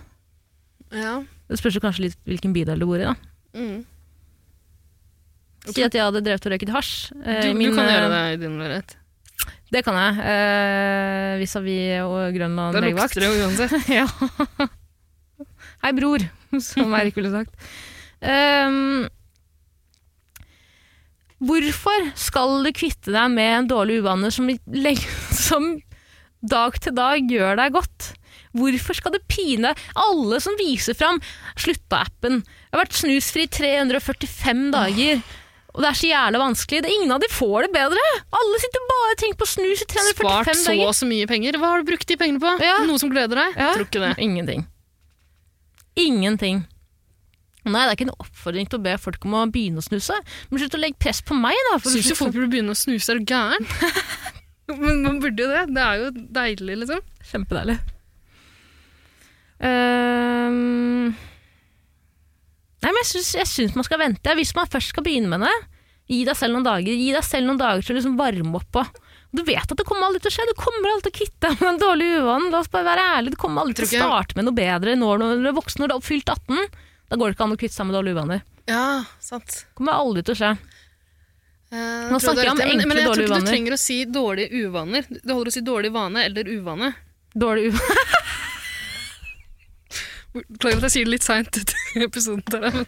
Ja. Det spørs kanskje litt hvilken bydel du bor i. da. Mm. Si at jeg hadde drevet og røyket hasj. eh, Du, min, du kan eh, gjøre det i din leilighet. Det kan jeg. Eh, Vis-à-vis og Grønland Da lukter det jo uansett. (laughs) ja. Hei, bror, (laughs) som Eirik ville sagt. Um, hvorfor skal du kvitte deg med en dårlig uvane som, (laughs) som dag til dag gjør deg godt? Hvorfor skal det pine alle som viser fram slutta-appen? Jeg har vært snusfri 345 dager. Og det er så jævla vanskelig. Det er ingen av de får det bedre. Alle sitter bare og tenker på snus i 345 Spart så dager. og så mye penger. Hva har du brukt de pengene på? Ja. Noe som gleder deg? Ja. Tror ikke det. Ingenting. Ingenting. Nei, det er ikke en oppfordring til å be folk om å begynne å snuse. Men slutt å legge press på meg, da. Syns du folk burde begynne å snuse? Er du gæren? (laughs) Men man burde jo det. Det er jo deilig, liksom. Kjempedeilig. Ehm. Nei, men jeg syns, man skal vente. Hvis man først skal begynne med det, gi deg selv noen dager. Gi deg selv noen dager til å liksom varme opp på. Du vet at det kommer aldri til å skje. Du kommer aldri til å kvitte deg med en dårlig uvane. La oss bare være ærlige. Du kommer aldri til å starte med noe bedre når du er voksen. Når du er oppfylt 18, da går det ikke an å kvitte seg med dårlige uvaner. Ja, sant. Kommer aldri til å skje. Eh, Nå snakker jeg om enkle, i, men, enkle, men jeg tror ikke du trenger å si dårlige uvaner. Det holder å si dårlig vane eller uvane. Dårlig uvane. (laughs) Beklager at jeg sier det litt seint ut i episoden.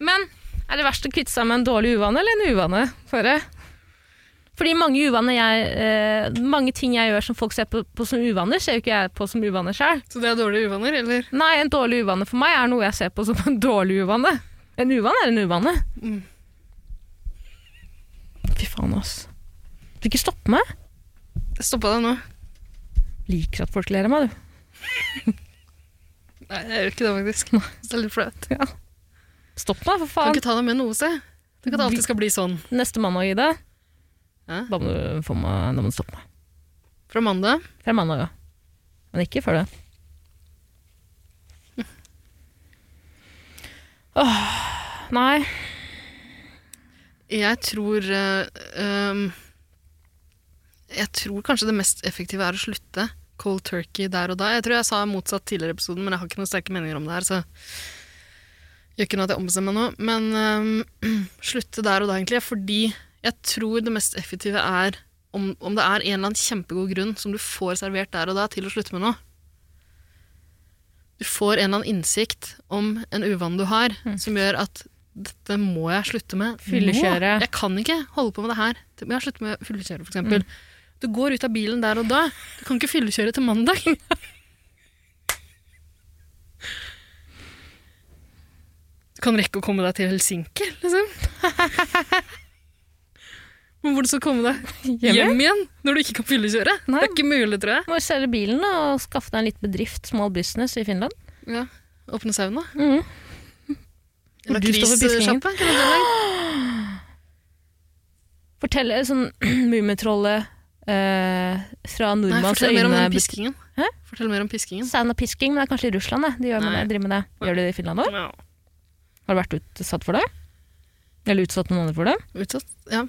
Men Men er det verst å kvitte seg med en dårlig uvane eller en uvane? Føre? Fordi mange, jeg, eh, mange ting jeg gjør som folk ser på, på som uvaner, ser jo ikke jeg på som uvaner sjøl. Så det er dårlige uvaner, eller? Nei, en dårlig uvane for meg er noe jeg ser på som en dårlig uvane. En uvane er en uvane. Mm. Fy faen, ass. Du vil ikke stoppe meg? Jeg stoppa deg nå. Liker at folk ler av meg, du. Nei, jeg gjør ikke det, faktisk. Det er litt flaut. Stopp meg, for Kan faen. ikke ta deg med noe se. Tenk at det alltid skal bli sånn. Neste mandag, Ida. Ja. Da må du, få meg, da må du stoppe meg. Fra mandag. Fra mandag, ja. Men ikke før det. Åh, nei. Jeg tror eh, um, Jeg tror kanskje det mest effektive er å slutte cold turkey der og da. Jeg tror jeg sa motsatt tidligere i episoden, men jeg har ikke noen sterke meninger om det her, så gjør ikke noe at jeg ombestemmer meg nå. Men um, (clears throat) slutte der og da, egentlig, fordi jeg tror det mest effektive er om, om det er en eller annen kjempegod grunn som du får servert der og da til å slutte med noe. Du får en eller annen innsikt om en uvane du har, som gjør at dette må jeg slutte med. Fyllekjøre. Jeg kan ikke holde på med det her. Jeg har sluttet med fyllekjøre, for eksempel. Du går ut av bilen der og da. Du kan ikke fyllekjøre til mandag. Du kan rekke å komme deg til Helsinki, liksom. Men hvordan skal du komme deg hjem igjen når du ikke kan fyllekjøre? Det er ikke mulig, tror jeg. Må jo selge bilen og skaffe deg en liten bedrift, small business, i Finland. Ja. Åpne sauna. Mm. Du du det? (gasps) Fortell eh, sånn (clears throat) Mummitrollet eh, fra Nei, øyne fortell mer om piskingen. Hæ? Fortell mer om piskingen. Saunapisking, men det er kanskje i Russland det. De gjør med det, driver med det. Gjør de det i Finland òg? Ja. Har du vært utsatt for det? Eller utsatt noen andre for det? Utsatt? Ja.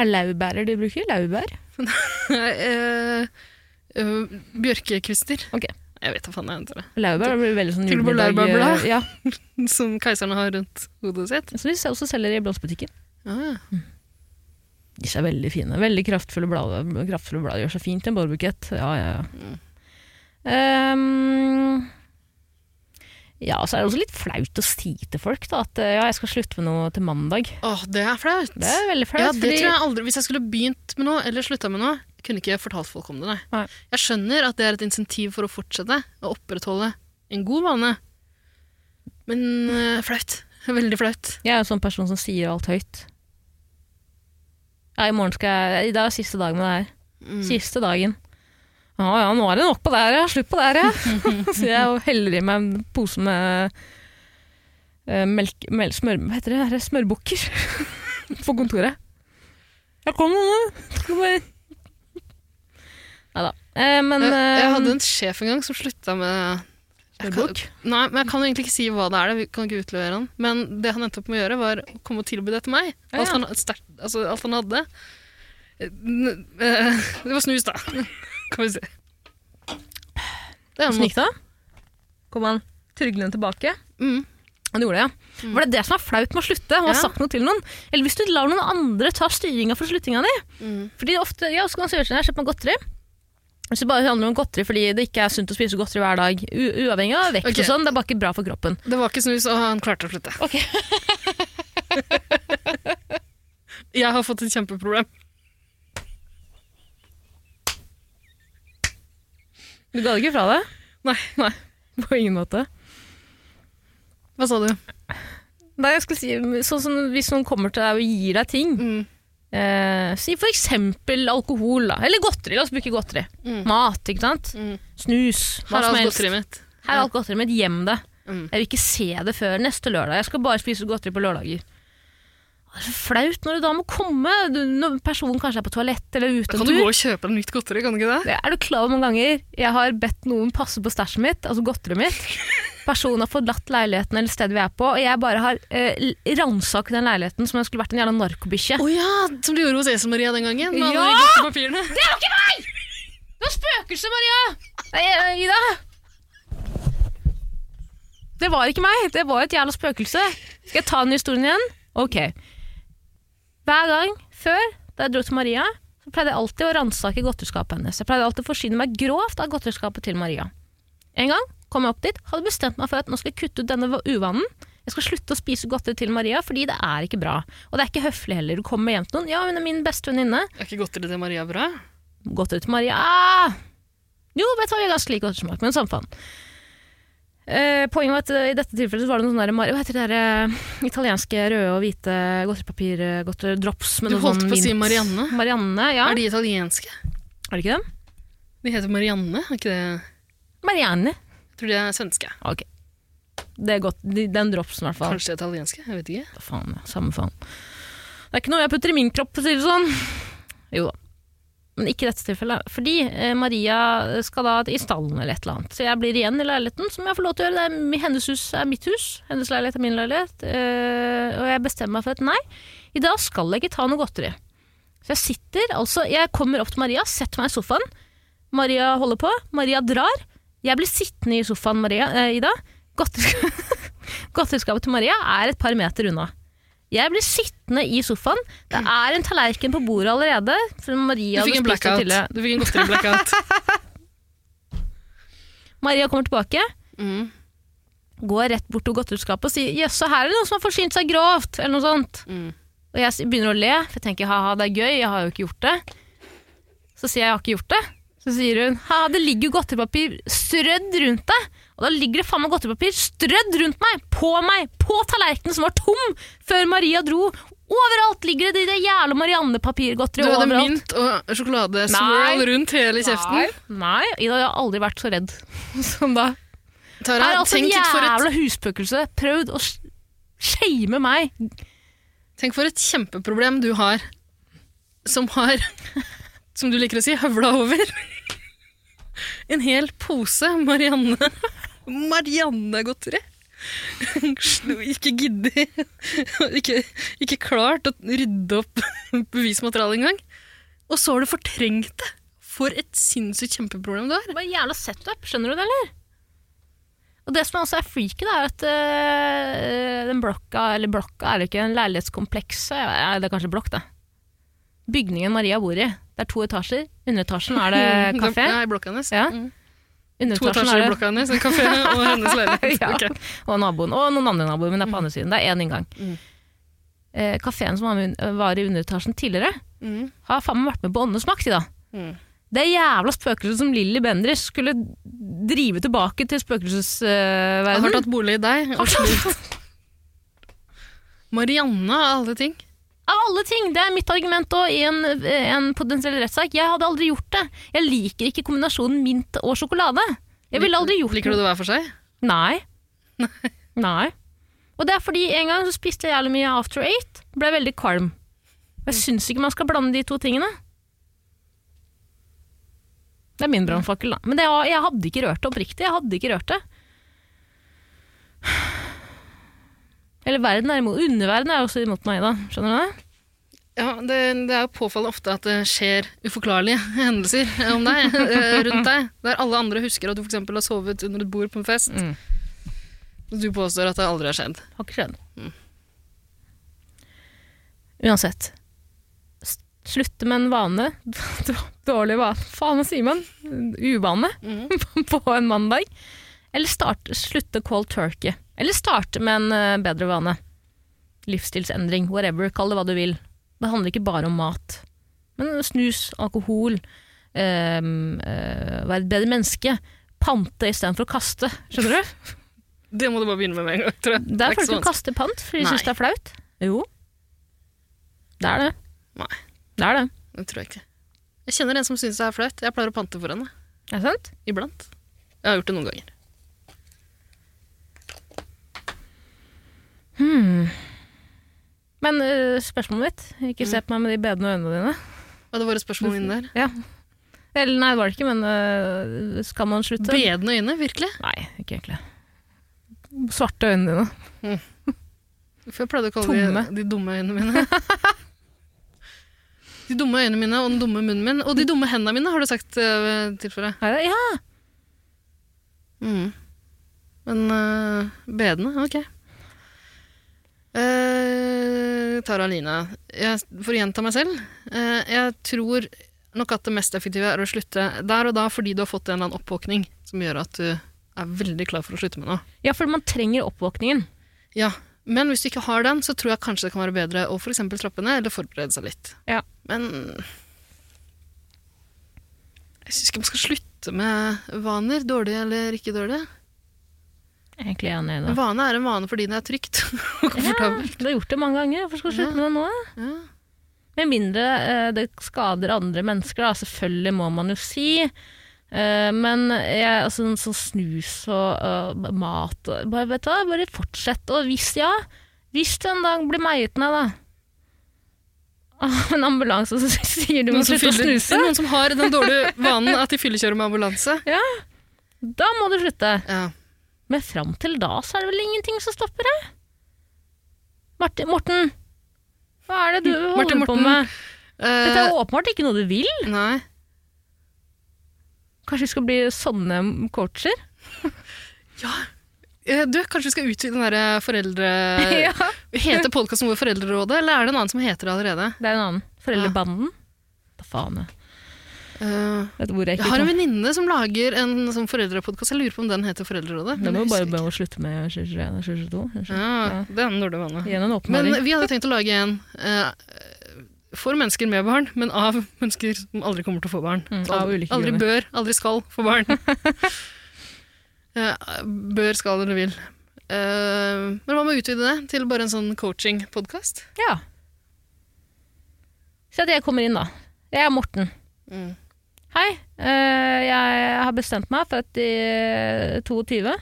Er det laurbærer de bruker? Laurbær? (laughs) uh, uh, bjørkekvister. Ok. Jeg vet da faen. jeg det. Laurbær blir veldig sånn julemiddag, Ja, (laughs) Som keiserne har rundt hodet sitt. så de også selger i blomsterbutikken. Ah, ja. De er veldig fine. Veldig kraftfulle blader. Kraftfulle blader gjør seg fint i en bårbukett. Ja, ja, ja. Ehm, Ja, så er det også litt flaut å si til folk da, at ja, jeg skal slutte med noe til mandag. Åh, det er flaut. Det er veldig flaut. ja, det fordi- tror jeg aldri. Hvis jeg skulle begynt med noe, eller slutta med noe, kunne ikke fortalt folk om det, nei. Nei. Jeg skjønner at det er et insentiv for å fortsette å opprettholde en god vane. Men eh, flaut. (laughs) Veldig flaut. Jeg er en sånn person som sier alt høyt. Ja, i morgen skal jeg I dag er siste dag med det her. Mm. Siste dagen. Ja, ja, nå er det nok på det her, ja. Slutt på det her, ja. (laughs) Så jeg heller i meg en pose med uh, melk, melk, smør, hva heter det, er smørbukker (laughs) på kontoret. Jeg kom nå. Nei da. Eh, men Jeg, jeg eh, hadde en sjef en gang som slutta med jeg kan. Nei, men jeg kan egentlig ikke si hva det er. det, Vi kan ikke utlevere han. Men det han endte opp med å gjøre, var å komme og tilby det til meg. Ja, Alt, han, stert, altså, alt han hadde. Eh, Det var snus, da. (laughs) Kan vi si. Hvordan gikk det? Kom han tryglende tilbake? Mm. Han gjorde det, ja. Var det det som er flaut med å slutte? Ha Ja. sagt noe til noen? Eller hvis du lar noen andre ta styringa for sluttinga di? Mm. Fordi ofte, ja, så kan man sånn, jeg kjøper meg godteri. Det bare handler om godteri fordi det ikke er sunt å spise godteri hver dag, uavhengig av vekt okay. og sånn, det er bare ikke bra for kroppen. Det var ikke snus, og han klarte å slutte. Okay. (laughs) jeg har fått et kjempeproblem. Du ga det ikke fra deg? Nei, nei. På ingen måte. Hva sa du? Nei, jeg skulle si, sånn som Hvis noen kommer til deg og gir deg ting, Mm. Eh, si for eksempel alkohol, da. eller godteri. La oss bruke godteri. Mm. Mat, ikke sant? Mm. Snus, hva som helst. Her er alt godteriet mitt, gjem det. Mm. Jeg vil ikke se det før neste lørdag. Jeg skal bare spise godteri på lørdager. Det er så flaut når du da må komme. Du, når personen kanskje er på toalett eller ute Kan du gå og kjøpe deg nytt godteri? Kan du ikke det? Er du klar over mange ganger jeg har bedt noen passe på stæsjet mitt, altså godteriet mitt? (laughs) Personen har forlatt leiligheten eller stedet vi er på, og jeg bare har eh, ransaket den leiligheten som om jeg skulle vært en jævla narkobikkje. Å ja, som du gjorde hos Esel Maria den gangen? Med alle Ja! de det er jo ikke meg! Det var spøkelset, Maria! Nei, eh, Ida. Det var ikke meg, det var et jævla spøkelse. Skal jeg ta den historien igjen? Ok. Hver gang før, da jeg dro til Maria, så pleide jeg alltid å ransake godteriskapet hennes. Jeg pleide alltid å forsyne meg grovt av godteriskapet til Maria. En gang kom jeg opp dit, hadde bestemt meg for at nå skal jeg kutte ut denne uvanen. Jeg skal slutte å spise godteri til Maria, fordi det er ikke bra. Og det er ikke høflig heller. Du kommer hjem til noen, ja, hun er min beste venninne Er ikke godteri til Maria bra? godteri til Maria ah! Jo, vet du hva, vi har ganske lik godterismak, men samme faen. Eh, poenget var at eh, i dette tilfellet så var det noen sånne der, hva heter det der, eh, italienske røde og hvite godteripapir, eh, godteridrops med Du noe holdt sånn på å si mint. Marianne. Marianne, ja. Er de italienske? Er det ikke dem? De heter Marianne, er ikke det? Marianne. Jeg tror de er svenske. Ok. Det er godt, de, den dropsen i hvert fall. Kanskje italienske? Jeg vet ikke. Faen, ja, samme faen. Det er ikke noe jeg putter i min kropp, for å si det sånn. Jo da. Men ikke i dette tilfellet. Fordi eh, Maria skal da i stallen eller et eller annet. Så jeg blir igjen i leiligheten, som jeg får lov til å gjøre. Er, hennes hus er mitt hus. Hennes leilighet er min leilighet. Eh, og jeg bestemmer meg for at nei, i dag skal jeg ikke ta noe godteri. Så jeg sitter, altså Jeg kommer opp til Maria, setter meg i sofaen. Maria holder på. Maria drar. Jeg blir sittende i sofaen, Maria, eh, Ida. (laughs) Godteriskapet til Maria er et par meter unna. Jeg blir sittende i sofaen. Det er en tallerken på bordet allerede. For Du fikk en blackout. Du fikk en godteri-blackout. (laughs) Maria kommer tilbake, Mm. går rett bort til godteriskapet og sier 'jøss, her er det noen som har forsynt seg grovt', eller noe sånt. Mm. Og jeg begynner å le, for jeg tenker ha-ha, det er gøy, jeg har jo ikke gjort det. Så sier jeg jeg har ikke gjort det. Så sier hun ha, det ligger jo godteripapir strødd rundt deg. Og da ligger det faen meg godteripapir strødd rundt meg, på meg, på tallerkenen som var tom før Maria dro. Overalt ligger det det jævla Du Marianne-papirgodteri hadde overalt. mynt og sjokoladeswirl Nei. rundt hele kjeften. Nei, Ida, jeg har aldri vært så redd (laughs) som da. Tara, er altså en for et, jævla husspøkelse prøvd å sh- shame meg. tenk for et kjempeproblem du har, som har, (laughs) som du liker å si, høvla over. (laughs) En hel pose Marianne Marianne-godteri. (laughs) Ikke giddet. Ikke, ikke klart å rydde opp bevismaterialet engang. Og så har du fortrengt det. For et sinnssykt kjempeproblem du har. Det var jævla setup, skjønner du det, eller? Og det som også er freaky, er at øh, den blokka, eller blokka er det ikke, en leilighetskompleks, ja, det er kanskje blokk det. Bygningen Maria bor i, det er to etasjer, underetasjen er det (laughs) kafé. Ja, i blokka hennes. Ja. Mm. To etasjer er i blokka hennes, en kafé og (laughs) hennes leilighet. ja. okay. Og naboen. Og noen andre naboer, men det er på andre siden. Det er én inngang. Mm. Eh, Kafeen som var, i underetasjen tidligere, Mm. har faen meg vært med på Åndenes makt i dag. Mm. Det jævla spøkelset som Lilly Bendriss skulle drive tilbake til Jeg har tatt bolig i deg. Marianne av alle ting. Av alle ting! Det er mitt argument òg i en, en potensiell rettssak. Jeg hadde aldri gjort det. Jeg liker ikke kombinasjonen mint og sjokolade. Jeg ville aldri gjort Liker du det hver for seg? (laughs) Nei. Nei. Og det er fordi en gang så spiste jeg jævlig mye After Eight. Ble veldig kvalm. Jeg syns ikke man skal blande de to tingene. Det er min brannfakkel, da. Men det, jeg hadde ikke rørt det oppriktig. Jeg hadde ikke rørt det. Eller verden er imot. Underverden er også imot meg, da. Skjønner du det? Ja, det, det er jo påfallende ofte at det skjer uforklarlige (laughs) hendelser om deg, eh, rundt deg, der alle andre husker at du eksempel har sovet under et bord på en fest, Mm. og du påstår at det aldri har skjedd. Har ikke skjedd. Uansett. S- Slutte med en vane. (laughs) Dårlig vane. Faen, hva sier man? Uvane (laughs) på en mandag. Eller start, slutte cold turkey. Eller starte med en eh, bedre vane. Livsstilsendring. Whatever. Kall det hva du vil. Det handler ikke bare om mat. Men snus, alkohol, øh, øh, være et bedre menneske. Pante istedenfor å kaste. Skjønner du? (laughs) Det må du bare begynne med med en gang, tror jeg. Det er ikke folk så som kaster pant fordi de syns det er flaut. Jo. Det er det. Nei. Det er det. Det tror jeg ikke. Jeg kjenner en som syns det er flaut. Jeg pleier å pante for henne. Er det sant? Iblant. Jeg har gjort det noen ganger. Hmm. Men uh, spørsmålet mitt Ikke se på meg med de bedende øynene dine. Og det var et spørsmål inni der. Ja. Eller nei, det var det ikke, men uh, skal man slutte? Bedende øyne, virkelig. Nei, ikke egentlig. Svarte øynene dine. For jeg pleide å kalle Tomme. de de dumme øynene mine. (laughs) de dumme øynene mine og den dumme munnen min. Og de dumme hendene mine, har du sagt uh, til for deg. Er? Ja! Mm. Men uh, bedende, ok. Uh, Tara Line, jeg, for å gjenta meg selv, uh, jeg tror nok at det mest effektive er å slutte der og da fordi du har fått en eller annen oppvåkning som gjør at du er veldig klar for å slutte med noe. ja, for man trenger oppvåkningen. Ja, men hvis du ikke har den, så tror jeg kanskje det kan være bedre å for eksempel trappe ned eller forberede seg litt. Ja. Men jeg syns ikke man skal slutte med vaner, dårlige eller ikke dårlige. Jeg er egentlig enig i En vane er en vane fordi den er trygt (laughs) og Ja, du har gjort det mange ganger. Hvorfor skal du slutte med det nå? Ja. Med mindre eh, det skader andre mennesker, da. Selvfølgelig må man jo si. Eh, men jeg, altså, sånn, snus og øh, mat og, bare, vet du, bare fortsett. Og hvis ja, hvis du en dag blir meiet ned, da av en ambulanse som (laughs) sier du må slutte å snuse, noen som har den dårlige vanen at de fyllekjører med ambulanse. (laughs) da må du slutte. Ja. Men fram til da så er det vel ingenting som stopper deg? Martin, Morten, hva er det du holder Martin på med? Dette Eh, er åpenbart ikke noe du vil. nei. Kanskje vi skal bli sånne coacher? (laughs) ja. Du, kanskje vi skal utvide den derre foreldre... (laughs) ja. Heter podkasten vår Foreldrerådet, eller er det en annen som heter det allerede? Det er en annen. Foreldrebanden. Da faen, jeg. Hvor jeg har en venninne som lager en sånn foreldrepodkast. Jeg lurer på om den heter Foreldrerådet. Den må bare begynne å slutte med 2021 og 2022. Ja, det er en dårlig vane. Men vi hadde tenkt å lage en uh, for mennesker med barn, men av (laughs) mennesker som aldri kommer til å få barn. Mm, av aldri, aldri bør, aldri skal få barn. (laughs) uh, bør, skal eller vil. Eh, men hva med å utvide det til bare en sånn coaching-podkast? Ja. Si at jeg kommer inn, da. Jeg er Morten. Mm. Hei. eh, jeg har bestemt meg at i eh, 22 Det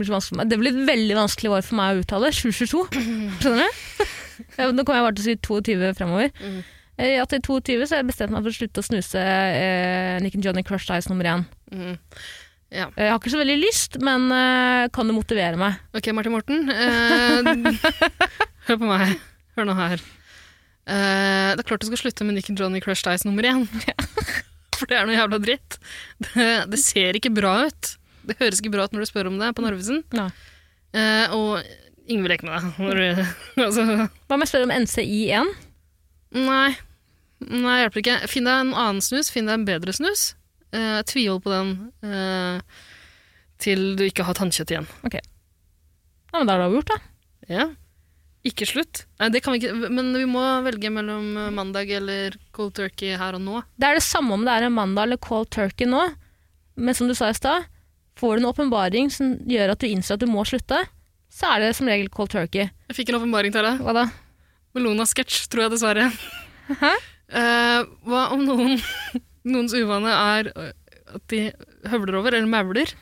blir så vanskelig for meg. Det blir et veldig vanskelig år for meg å uttale. 2022. (clears throat) Skjønner du? (laughs) Nå kommer jeg bare til å si 22 fremover. Mm. Ja, til i 22 så har jeg bestemt meg for å slutte å snuse eh, Nick and Johnny Crush Eyes nummer én. Mm. Ja. Jeg har ikke så veldig lyst, men eh, kan du motivere meg? Ok, Martin Morten. eh, (laughs) hør på meg. Hør nå her. Eh, det er klart du skal slutte med Nick and Johnny Crush Ice nummer én. (laughs) For det er noe jævla dritt. Det, det ser ikke bra ut. Det høres ikke bra ut når du spør om det på Narvesen. Eh, og ingen vil leke med deg. Du, (laughs) altså, Hva om jeg spør om NCI1? nei. Nei, hjelper ikke. Finn deg en annen snus. Finn deg en bedre snus. Uh, tvihold på den uh, til du ikke har tannkjøtt igjen. Ok. Ja, men da har du gjort det. Ja. Ikke slutt. Nei, det kan vi ikke, men vi må velge mellom eh, mandag eller cold turkey her og nå. Det er det samme om det er en mandag eller cold turkey nå, men som du sa i stad, får du en åpenbaring som gjør at du innser at du må slutte, så er det som regel cold turkey. Jeg fikk en åpenbaring deg. Hva da? Melona-sketsj, tror jeg dessverre. (laughs) Hæ? Uh, hva om noen, (laughs) noens uvane er eh, at de høvler over, eller mauler,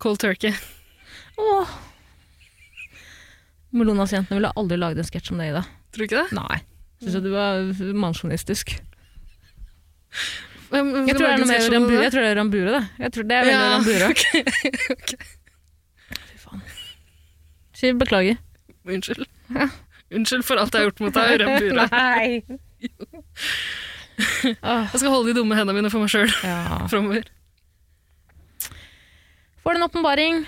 cold turkey? Åh. Melonas-jentene ville aldri laget en sketsj om det, Ida. Tror du ikke det? Nei. Syns du var mannsjonistisk. Hvem Jeg tror det er noe mer Rambure. Jeg tror det er Rambure, det. Jeg tror det er veldig Ja, Rambure. ok, (laughs) okay. Fy faen. Si beklager. Unnskyld. Unnskyld for alt jeg har gjort mot deg, Rambura. (laughs) Nei. (laughs) Jeg skal holde de dumme hendene mine for meg sjøl ja. framover. Får du en åpenbaring,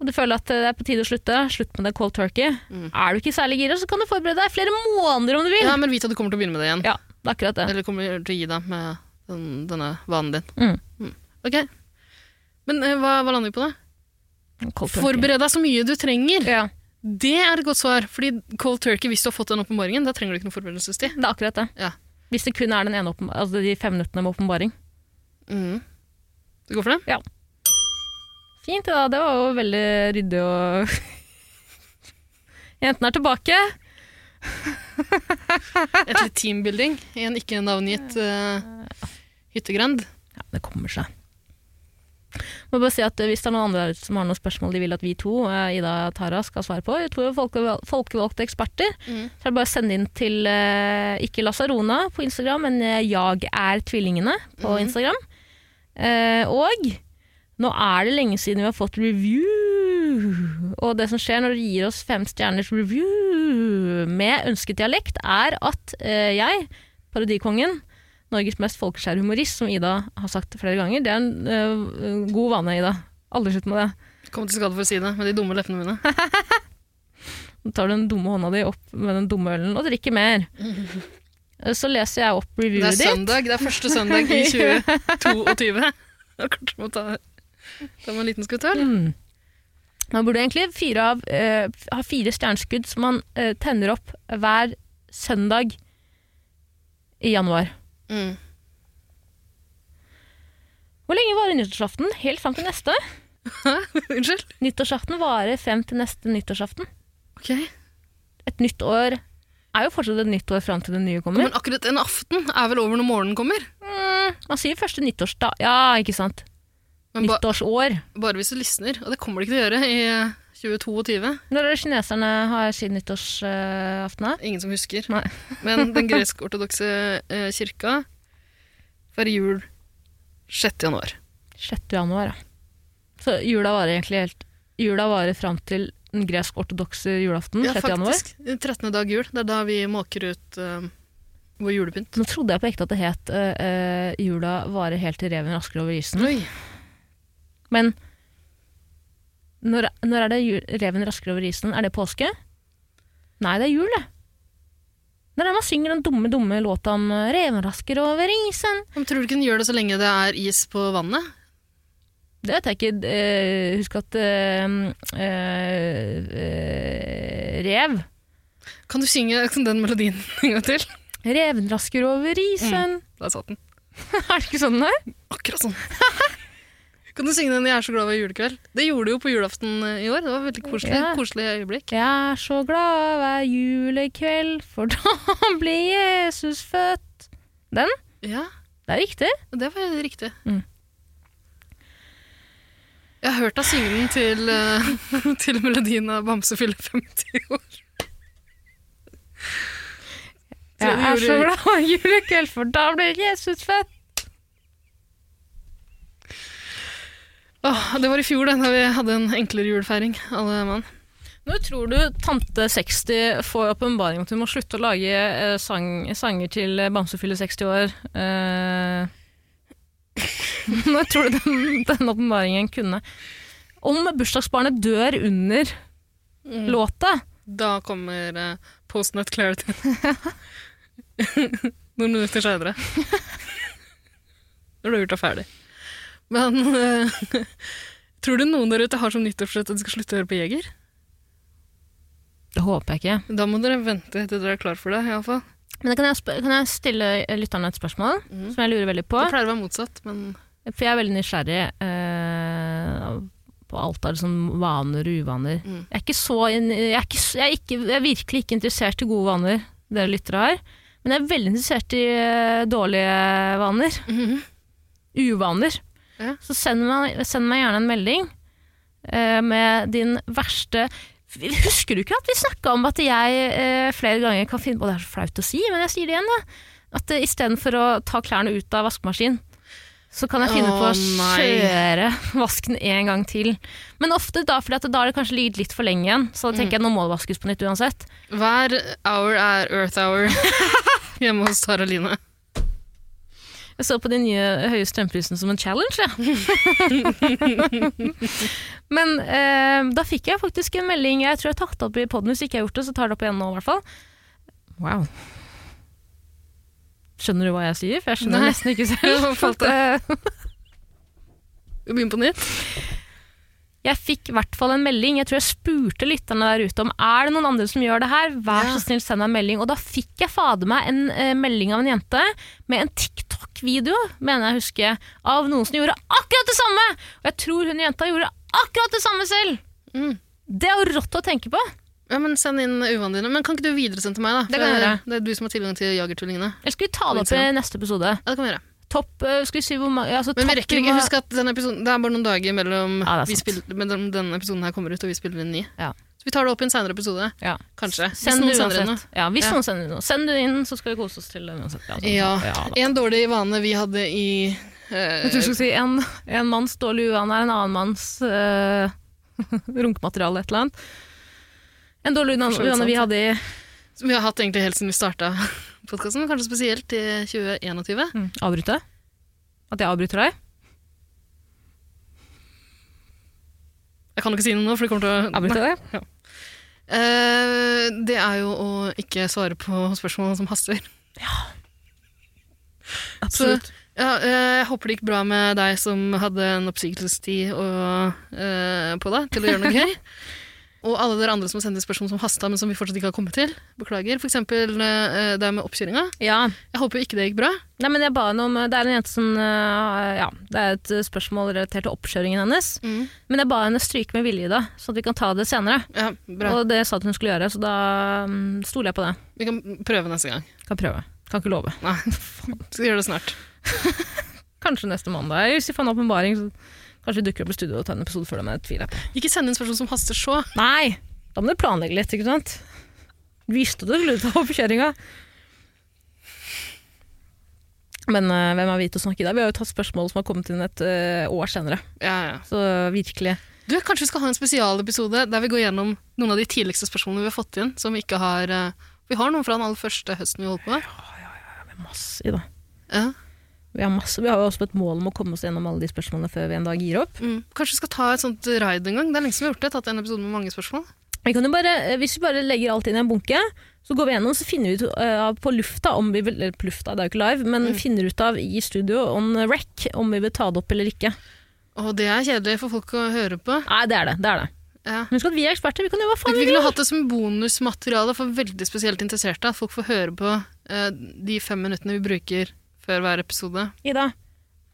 og du føler at det er på tide å slutte, slutt med det cold turkey. Mm. Er du ikke særlig gira, så kan du forberede deg flere måneder om du vil. Ja, men vit at du kommer til å begynne med det igjen. Ja, det er akkurat det. Eller kommer til å gi deg med den, denne vanen din. Mm. Ok. Men eh, hva, hva lander vi på, da? Forbered deg så mye du trenger. Ja, Det er et godt svar. Fordi cold turkey, hvis du har fått den åpenbaringen, da trenger du ikke noe forberedelsestid. det er akkurat det. Ja. Hvis det kun er den ene altså de fem minuttene med åpenbaring. Mm. Du går for det? Fint, da. Det var jo veldig ryddig og (laughs) Jentene er tilbake. Et litt teambuilding i en ikke navngitt uh, hyttegrend. Ja, det kommer seg. Må bare si at eh, Hvis det er noen andre der som har noen spørsmål de vil at vi to, eh, Ida og Tara, skal svare på, jeg tror vi er folkevalgte eksperter, Mm. så er det bare å sende inn til uh, ikke Lasarona på Instagram, men Jeg er tvillingene på Mhm. Instagram. Uh, og nå er det lenge siden vi har fått review. Og det som skjer når du gir oss fem stjerners review med ønsket dialekt, er at eh, jeg, parodikongen, Norges mest folkeskjære humorist, som Ida har sagt flere ganger, det er en eh, god vane, Ida. Aldri slutt med det. Kom til skade for å si det med de dumme leppene mine. (laughs) Så tar du den dumme hånda di opp med den dumme ølen og drikker mer. (laughs) Så leser jeg opp reviewet ditt. Det er søndag. Det er første søndag i 2022. Da Kanskje må ta, ta med en liten skutt øl. Mm. Man burde egentlig fire av, eh, ha fire stjerneskudd som man eh, tenner opp hver søndag i januar. Mm. Hvor lenge varer nyttårsaften? Helt fram til neste. (laughs) Unnskyld? Nyttårsaften varer frem til neste nyttårsaften. Ok. Et nytt år er jo fortsatt et nytt år fram til det nye kommer. Men akkurat en aften er vel over når morgenen kommer? Mm, man sier første nyttårsdag. Ja, ikke sant. Men ba Nyttårsår. bare hvis du lysner, og det kommer de ikke til å gjøre i eh, 2022. Når er det kineserne har sin nyttårsaften? Uh, Ingen som husker. Nei. (laughs) Men den (laughs) gresk-ortodokse uh, kirka feirer jul 6. januar. 6. januar, ja. Så jula varer egentlig helt Jula varer fram til den gresk-ortodokse julaften, Ja, 6. januar. faktisk. 13. dag jul. Det er da vi måker ut uh, vår julepynt. Nå trodde jeg på ekte at det het uh, eh, jula varer helt til reven rasker over isen. Oi. Men når, når er det jul, reven rasker over isen? Er det påske? Nei, det er jul, det. Når man synger den dumme, dumme låta om eh, 'reven rasker over isen'? Men tror du ikke den gjør det så lenge det er is på vannet? Det vet jeg ikke. Eh, husk at eh, eh, eh, rev Kan du synge den melodien en gang til? Reven rasker over isen. Der satt den. (laughs) er det ikke sånn den er? Akkurat sånn. (laughs) Kan du synge den 'Jeg er så glad det er julekveld'? Det gjorde du jo på julaften eh, i år. Det var veldig koselig, Ja. koselig øyeblikk. Jeg er så glad hver julekveld, for (laughs) da blir Jesus født. Den? Ja, Det er riktig. det var riktig. Mm. Jeg har hørt deg synge den til, eh, (laughs) til melodien av Bamse fyller 50 år. Jeg er så glad hver julekveld, for da blir Jesus født. Åh, det var i fjor da vi hadde en enklere julefeiring, alle mann. Når tror du tante 60 får åpenbaring om at hun må slutte å lage eh, sang, sanger til Bamse fyller 60 år? Eh, (laughs) når tror du den, den åpenbaringen kunne Om bursdagsbarnet dør under låta, Da kommer eh, Postnut Clarity. (laughs) Noen minutter seinere. (laughs) Når du har gjort deg ferdig. Men eh, (laughs) tror du noen der ute har som nyttårsforsett at de skal slutte å høre på Jeger? Det håper jeg ikke. Da må dere vente til dere er klar for det, iallfall. Men da kan jeg, kan jeg stille lytterne et spørsmål Mm. som jeg lurer veldig på? Det pleier å være motsatt, men For jeg er veldig nysgjerrig eh, på alt av liksom vaner og uvaner. Mm. Jeg er ikke så jeg, er ikke, jeg, er ikke, jeg er virkelig ikke interessert i gode vaner, dere lyttere har. Men jeg er veldig interessert i eh, dårlige vaner. Uvaner. Ja. Så send meg, send meg gjerne en melding eh, med din verste Husker du ikke at vi snakka om at jeg eh, flere ganger kan finne på Det er så flaut å si, men jeg sier det igjen. jeg. At eh, istedenfor å ta klærne ut av vaskemaskinen, så kan jeg finne på Å, skjøre kjøre vasken en gang til. Men ofte da, fordi da har det kanskje ligget litt for lenge igjen. Så da Mm. tenker jeg nå må det vaskes på nytt uansett. hver hour er Earth hour (laughs) hjemme hos Tara Line. Jeg så på de nye høye strømprisene som en challenge, jeg. (laughs) Men eh, da fikk jeg faktisk en melding Jeg tror jeg har tatt det opp i poden. Hvis ikke jeg har gjort det, så tar det opp igjen nå, i hvert fall. Wow. Skjønner du hva jeg sier? For jeg skjønner Nei. nesten ikke selv. (laughs) Vi begynner på nytt. Jeg fikk i hvert fall en melding. Jeg tror jeg spurte lytterne der ute om er det noen andre som gjør det her. Vær Ja. så snill, send meg en melding. Og da fikk jeg fader meg en eh, melding av en jente med en TikTok-video, mener jeg å huske, av noen som gjorde akkurat det samme! Og jeg tror hun jenta gjorde akkurat det samme selv! Mm. Det er jo rått å tenke på. Ja, men Send inn uvanene dine. Men kan ikke du videresende til meg? da? Det kan jeg gjøre. Det er du som har tilgang til Jagertullingene. Eller skal vi ta det opp i neste episode? Ja, det kan vi gjøre. Topp, eh, skal vi si hvor mange altså, Men vi rekker ikke. Husk at denne episoden, det er bare noen dager mellom, Ja, er spiller, mellom denne episoden her kommer ut og vi spiller inn ny. Ja. Så vi tar det opp i en senere episode. Ja. Kanskje. Hvis Send noen sender. Ja, hvis noen sender noe. Send det inn, så skal vi kose oss til det uansett. Ja, sånn. Ja. En dårlig vane vi hadde i uh, Jeg tror du skulle si en, en manns dårlige uvane er en annen manns uh, (laughs) runkemateriale, et eller annet. En dårlig uvane vi hadde i Som vi har hatt egentlig helt siden vi starta podkasten, kanskje spesielt i 2021. mm, Avbryte? At jeg avbryter deg? Jeg kan ikke si noe nå, for det kommer til å Avbryte deg? Eh, det er jo å ikke svare på spørsmål som haster. Absolutt. Ja, eh, jeg håper det gikk bra med deg som hadde en oppsigelsestid eh, på deg til å gjøre noe (laughs) gøy. Og alle dere andre som har sendt spørsmål som hasta, men som vi fortsatt ikke har kommet til. Beklager. For eksempel eh, det med oppkjøringa. Ja. Jeg håper ikke det gikk bra. Nei, men jeg ba henne om Det er en jente som eh, Ja, det er et spørsmål relatert til oppkjøringen hennes. Men jeg ba henne stryke med vilje i det, så at vi kan ta det senere. Ja, bra. Og det sa at hun skulle gjøre, så da um, stoler jeg på det. Vi kan prøve neste gang. Kan prøve. Kan ikke love. Nei, (laughs) skal gjøre det snart. (laughs) Kanskje neste mandag. Hvis vi får en åpenbaring, så kanskje dukker opp i studio og tar en episode før tvil tviler jeg på. Ikke send inn spørsmål som haster så. Nei! Da må du planlegge litt, ikke sant? Visste du skulle ta oppkjøringa? Men uh, hvem er vi til å snakke i dag? Vi har jo tatt spørsmål som har kommet inn et uh, år senere. Ja, ja. Så virkelig. Du, Kanskje vi skal ha en spesialepisode der vi går gjennom noen av de tidligste spørsmålene vi har fått inn. som Vi ikke har... Uh, vi har noen fra den aller første høsten vi holdt på med. Masse i det. Ja. Vi har, masse, vi har jo også et mål om å komme oss gjennom alle de spørsmålene før vi en dag gir opp. Mm. Kanskje vi skal ta et sånt raid en gang? Det er lenge siden vi har gjort det. Tatt en episode med mange spørsmål. Vi kan jo bare, eh, hvis vi bare legger alt inn i en bunke, så går vi gjennom så finner vi ut uh, på lufta om vi vil, eller på lufta, det er jo ikke live, men Mm. finner ut av i studio on rec om vi vil ta det opp eller ikke. Og det er kjedelig for folk å høre på. Nei, det er det. det er det. Ja. Husk at vi er eksperter, vi kan gjøre hva faen Vi vi kunne vil. hatt det som bonusmateriale for veldig spesielt interesserte. At folk får høre på uh, de fem minuttene vi bruker før hver episode. Ida,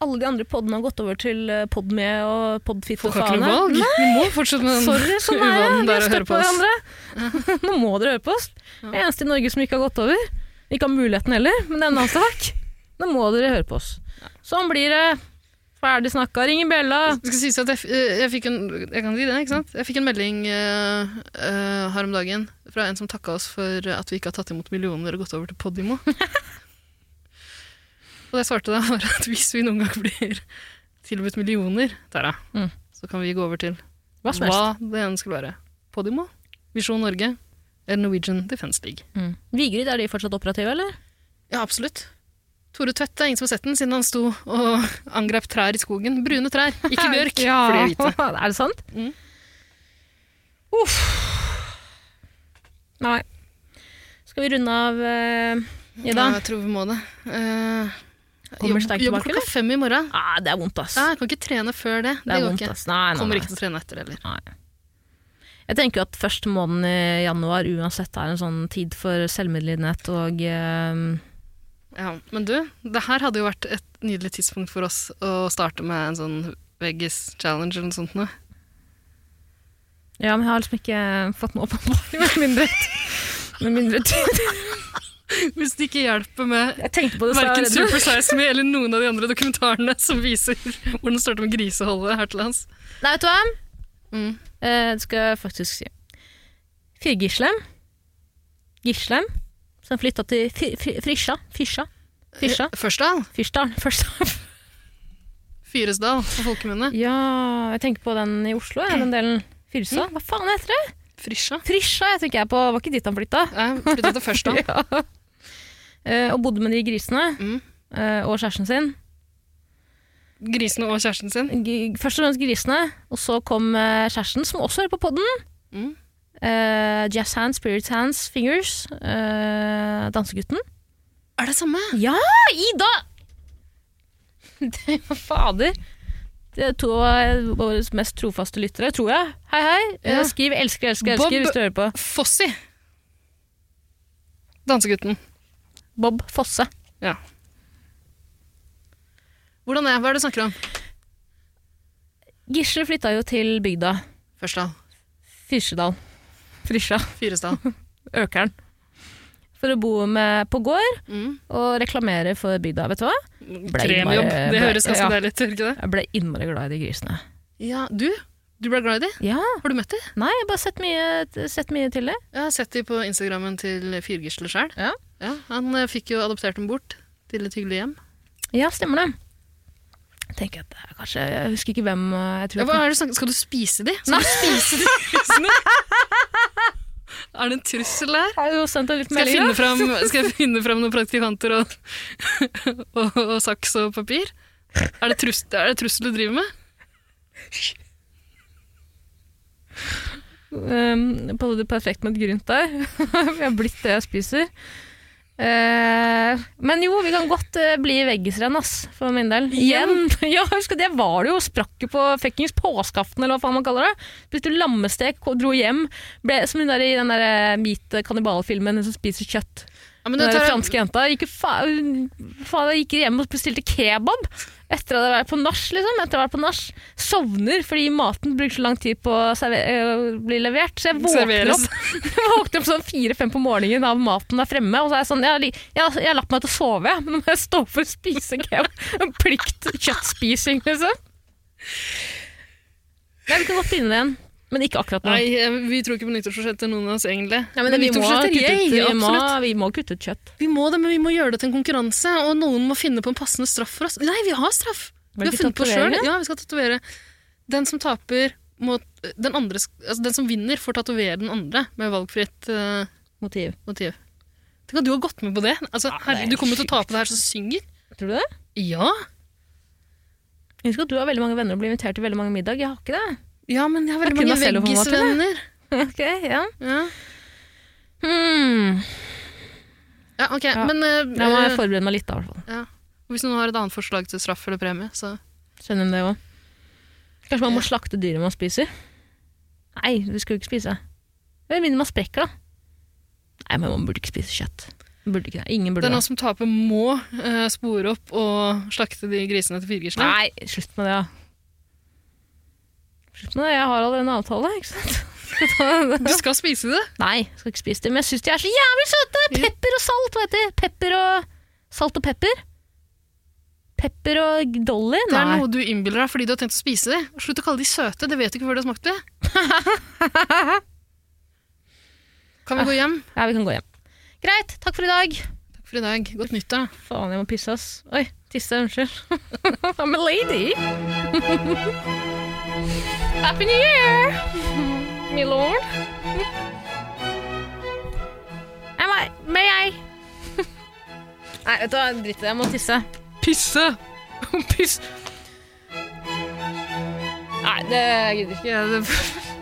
alle de andre poddene har gått over til Podme og Podfit og valg. Vi må fortsette med den Sorry, (laughs) sånn er det. Vi har støtt på hverandre. (laughs) Nå må dere høre på oss. Det er eneste i Norge som ikke har gått over. Ikke har muligheten heller, men det er en annen sak. Nå må dere høre på oss. Sånn blir det. Ferdig snakka, ring i bjella. Det skal sies at jeg, eh, jeg fikk en Jeg kan si det, ikke sant? Jeg fikk en melding uh, uh, her om dagen fra en som takka oss for at vi ikke har tatt imot millioner og gått over til Podimo. (laughs) og det jeg svarte da, (laughs) var at hvis vi noen gang blir tilbudt millioner, Tara, Mm. så kan vi gå over til Hva hva det enn skulle være. Podimo, Visjon Norge eller Norwegian Defence League. Mm. Vigrid, er de fortsatt operative, eller? Ja, absolutt. Tore Tvedt er ingen som har sett den, siden han sto og angrep trær i skogen. Brune trær, ikke (laughs) bjørk, Ja. for de er hvite. (laughs) er det sant? Mm. Uff. Nei. Skal vi runde av, uh, Ida? Ja, jeg tror vi må det. Eh, Kommer sterkt Jobber klokka fem i morgen. Ah, det er vondt, ass. Ah, jeg kan ikke trene før det. Det Det går vondt, ikke. Nei, nei, Kommer ikke til å trene etter heller. Nei. Jeg tenker jo at første måneden i januar uansett er en sånn tid for selvmedlidenhet og eh, Ja, men du, det her hadde jo vært et nydelig tidspunkt for oss å starte med en sånn veggis challenge eller noe sånt noe. Ja, men jeg har liksom ikke fått noe på (laughs) med mindre med mindre tid. Hvis det ikke hjelper med verken. Super Size Me eller noen av de andre dokumentarene som viser hvordan det starter med griseholdet her til lands. Nei, vet du hva? Mm. Eh, det skal jeg faktisk si. Fire Gislem. Som flytta til Fi- Fi- Frisja. Fysja. Fysja. Førsdal. Fyrsdal. Fyrsdal. Fyresdal på folkemunne. Ja, jeg tenker på den i Oslo, jeg, den delen. Fyrsa. Hva faen heter det? Frisja. Frisja, jeg tenker jeg på. Var ikke dit han flytta? Jeg flytta til Førsdal. (laughs) Ja. Eh, og bodde med de grisene. Mm. eh, og kjæresten sin. Grisene og kjæresten sin. Først og fremst grisene, og så kom eh, kjæresten, som også hører på podden. Mm. Uh, jazz hands, spirit hands, fingers. Uh, dansegutten. Er det samme? Ja, Ida! (laughs) Det var fader. Det er to av våre mest trofaste lyttere, tror jeg. Hei, hei. Ja. Skriv 'elsker, elsker, Bob- hvis du hører på. Fossi. Dansegutten. Bob Fosse. Ja. Hvordan er Hva er det du snakker om? Gisle flytta jo til bygda. Førsdal. Fyrsedal. Frisja. Fyresdal. (laughs) Økeren. For å bo med på gård Mm. og reklamere for bygda. Vet du hva? Kremjobb. bare- Det høres ganske ja. deilig ut, ikke det? Jeg ble innmari glad i de grisene. Ja, du? Du ble glad i de? Ja, Har du møtt de? Nei, jeg har bare sett mye, sett mye til det. Jeg har sett de på Instagrammen til Fyrgisle sjøl. Ja. Han eh, fikk jo adoptert dem bort til et hyggelig hjem. Ja, stemmer det. Jeg tenker at det er kanskje Jeg husker ikke hvem uh, jeg tror Ja, hva er det, skal du spise de? Skal du spise de husene? (laughs) er det en trussel her? Skal jeg finne fram, (laughs) skal jeg finne fram noen praktikanter og, (laughs) og, og saks og papir? Er det, trus, er det trussel du driver med? Um, Palle, du er perfekt med et grynt der. jeg har blitt det jeg spiser. Eh, men jo, vi kan godt eh, bli veggisrenn, ass, for min del. Igjen. (laughs) ja, husk det var det jo. Sprakk jo på fuckings påskeaften, eller hva faen man kaller det. Spiste lammestek, dro hjem. Ble som hun der i den der hvite kannibalfilmen, hun som spiser kjøtt. Ja, men Den tar, franske jenta gikk, fa... fa gikk hjem og bestilte kebab etter å ha vært på nach. Liksom. Etter å ha vært på nach. Sovner fordi maten bruker så lang tid på å øh, bli levert. Så jeg våkner opp, (laughs) våkner opp sånn fire-fem på morgenen av maten er fremme. Og så er jeg sånn, jeg, li- jeg, jeg har lagt meg til å sove, jeg, (laughs) men nå må jeg stå for å spise kebab. (laughs) Plikt kjøttspising, liksom. Nei, vi kan godt begynne igjen. Men ikke akkurat nå. Nei, eh, vi tror ikke på nyttårsforsetter, noen av oss, egentlig. Nei, men vi, må kutte, vi, må, vi må kutte ut kjøtt. Vi må det, men vi må gjøre det til en konkurranse, og noen må finne på en passende straff for oss. Nei, vi har straff! Vi har funnet på sjøl. Ja, vi skal tatovere. Den som taper, må den, andre, altså den som vinner, får tatovere den andre med valgfritt uh, Motiv. motiv. Tenk at du har gått med på det. Altså, Ja, er du kommer til å tape det her som synger. Tror du det? Ja, Jeg husker at du har veldig mange venner og blir invitert til veldig mange middag. Jeg har ikke det. Ja men jeg har veldig mange veggisvenner. (laughs) Ok, ja. Ja. Hmm. ja, ok, Ja. men uh, Da må jeg eh, forberede meg litt, da. i hvert fall. ja. Hvis noen har et annet forslag til straff eller premie, så Skjønner det òg? Kanskje man må slakte dyret man spiser? Nei, du skal jo ikke spise. Med mindre man sprekker, da. Nei, men man burde ikke spise kjøtt. Burde ikke. Ingen burde det. som taper, må uh, spore opp og slakte de grisene til firgisle. Nei, slutt med det, da. Slutt det, jeg har allerede en avtale, ikke sant? (laughs) Du skal spise det. Nei, jeg skal ikke spise det, men jeg syns de er så jævlig søte! Pepper og salt, heter det? Pepper og Salt og pepper? Pepper og Dolly? Det er noe du innbiller deg fordi du har tenkt å spise det. Slutt å kalle de søte, det vet du ikke før du har smakt det. Kan vi gå hjem? Ja, vi kan gå hjem. Greit, takk for i dag. Takk for i dag. Godt nyttår. da. Faen, jeg må pisse, ass. Oi, tisse, unnskyld. (laughs) I'm a lady. (laughs) Happy New Year, (laughs) my lord. Am I, may I? Nei, vet du hva, drit i det, jeg må tisse. Pisse! (laughs) Piss. Nei, det gidder jeg ikke. jeg. det (laughs)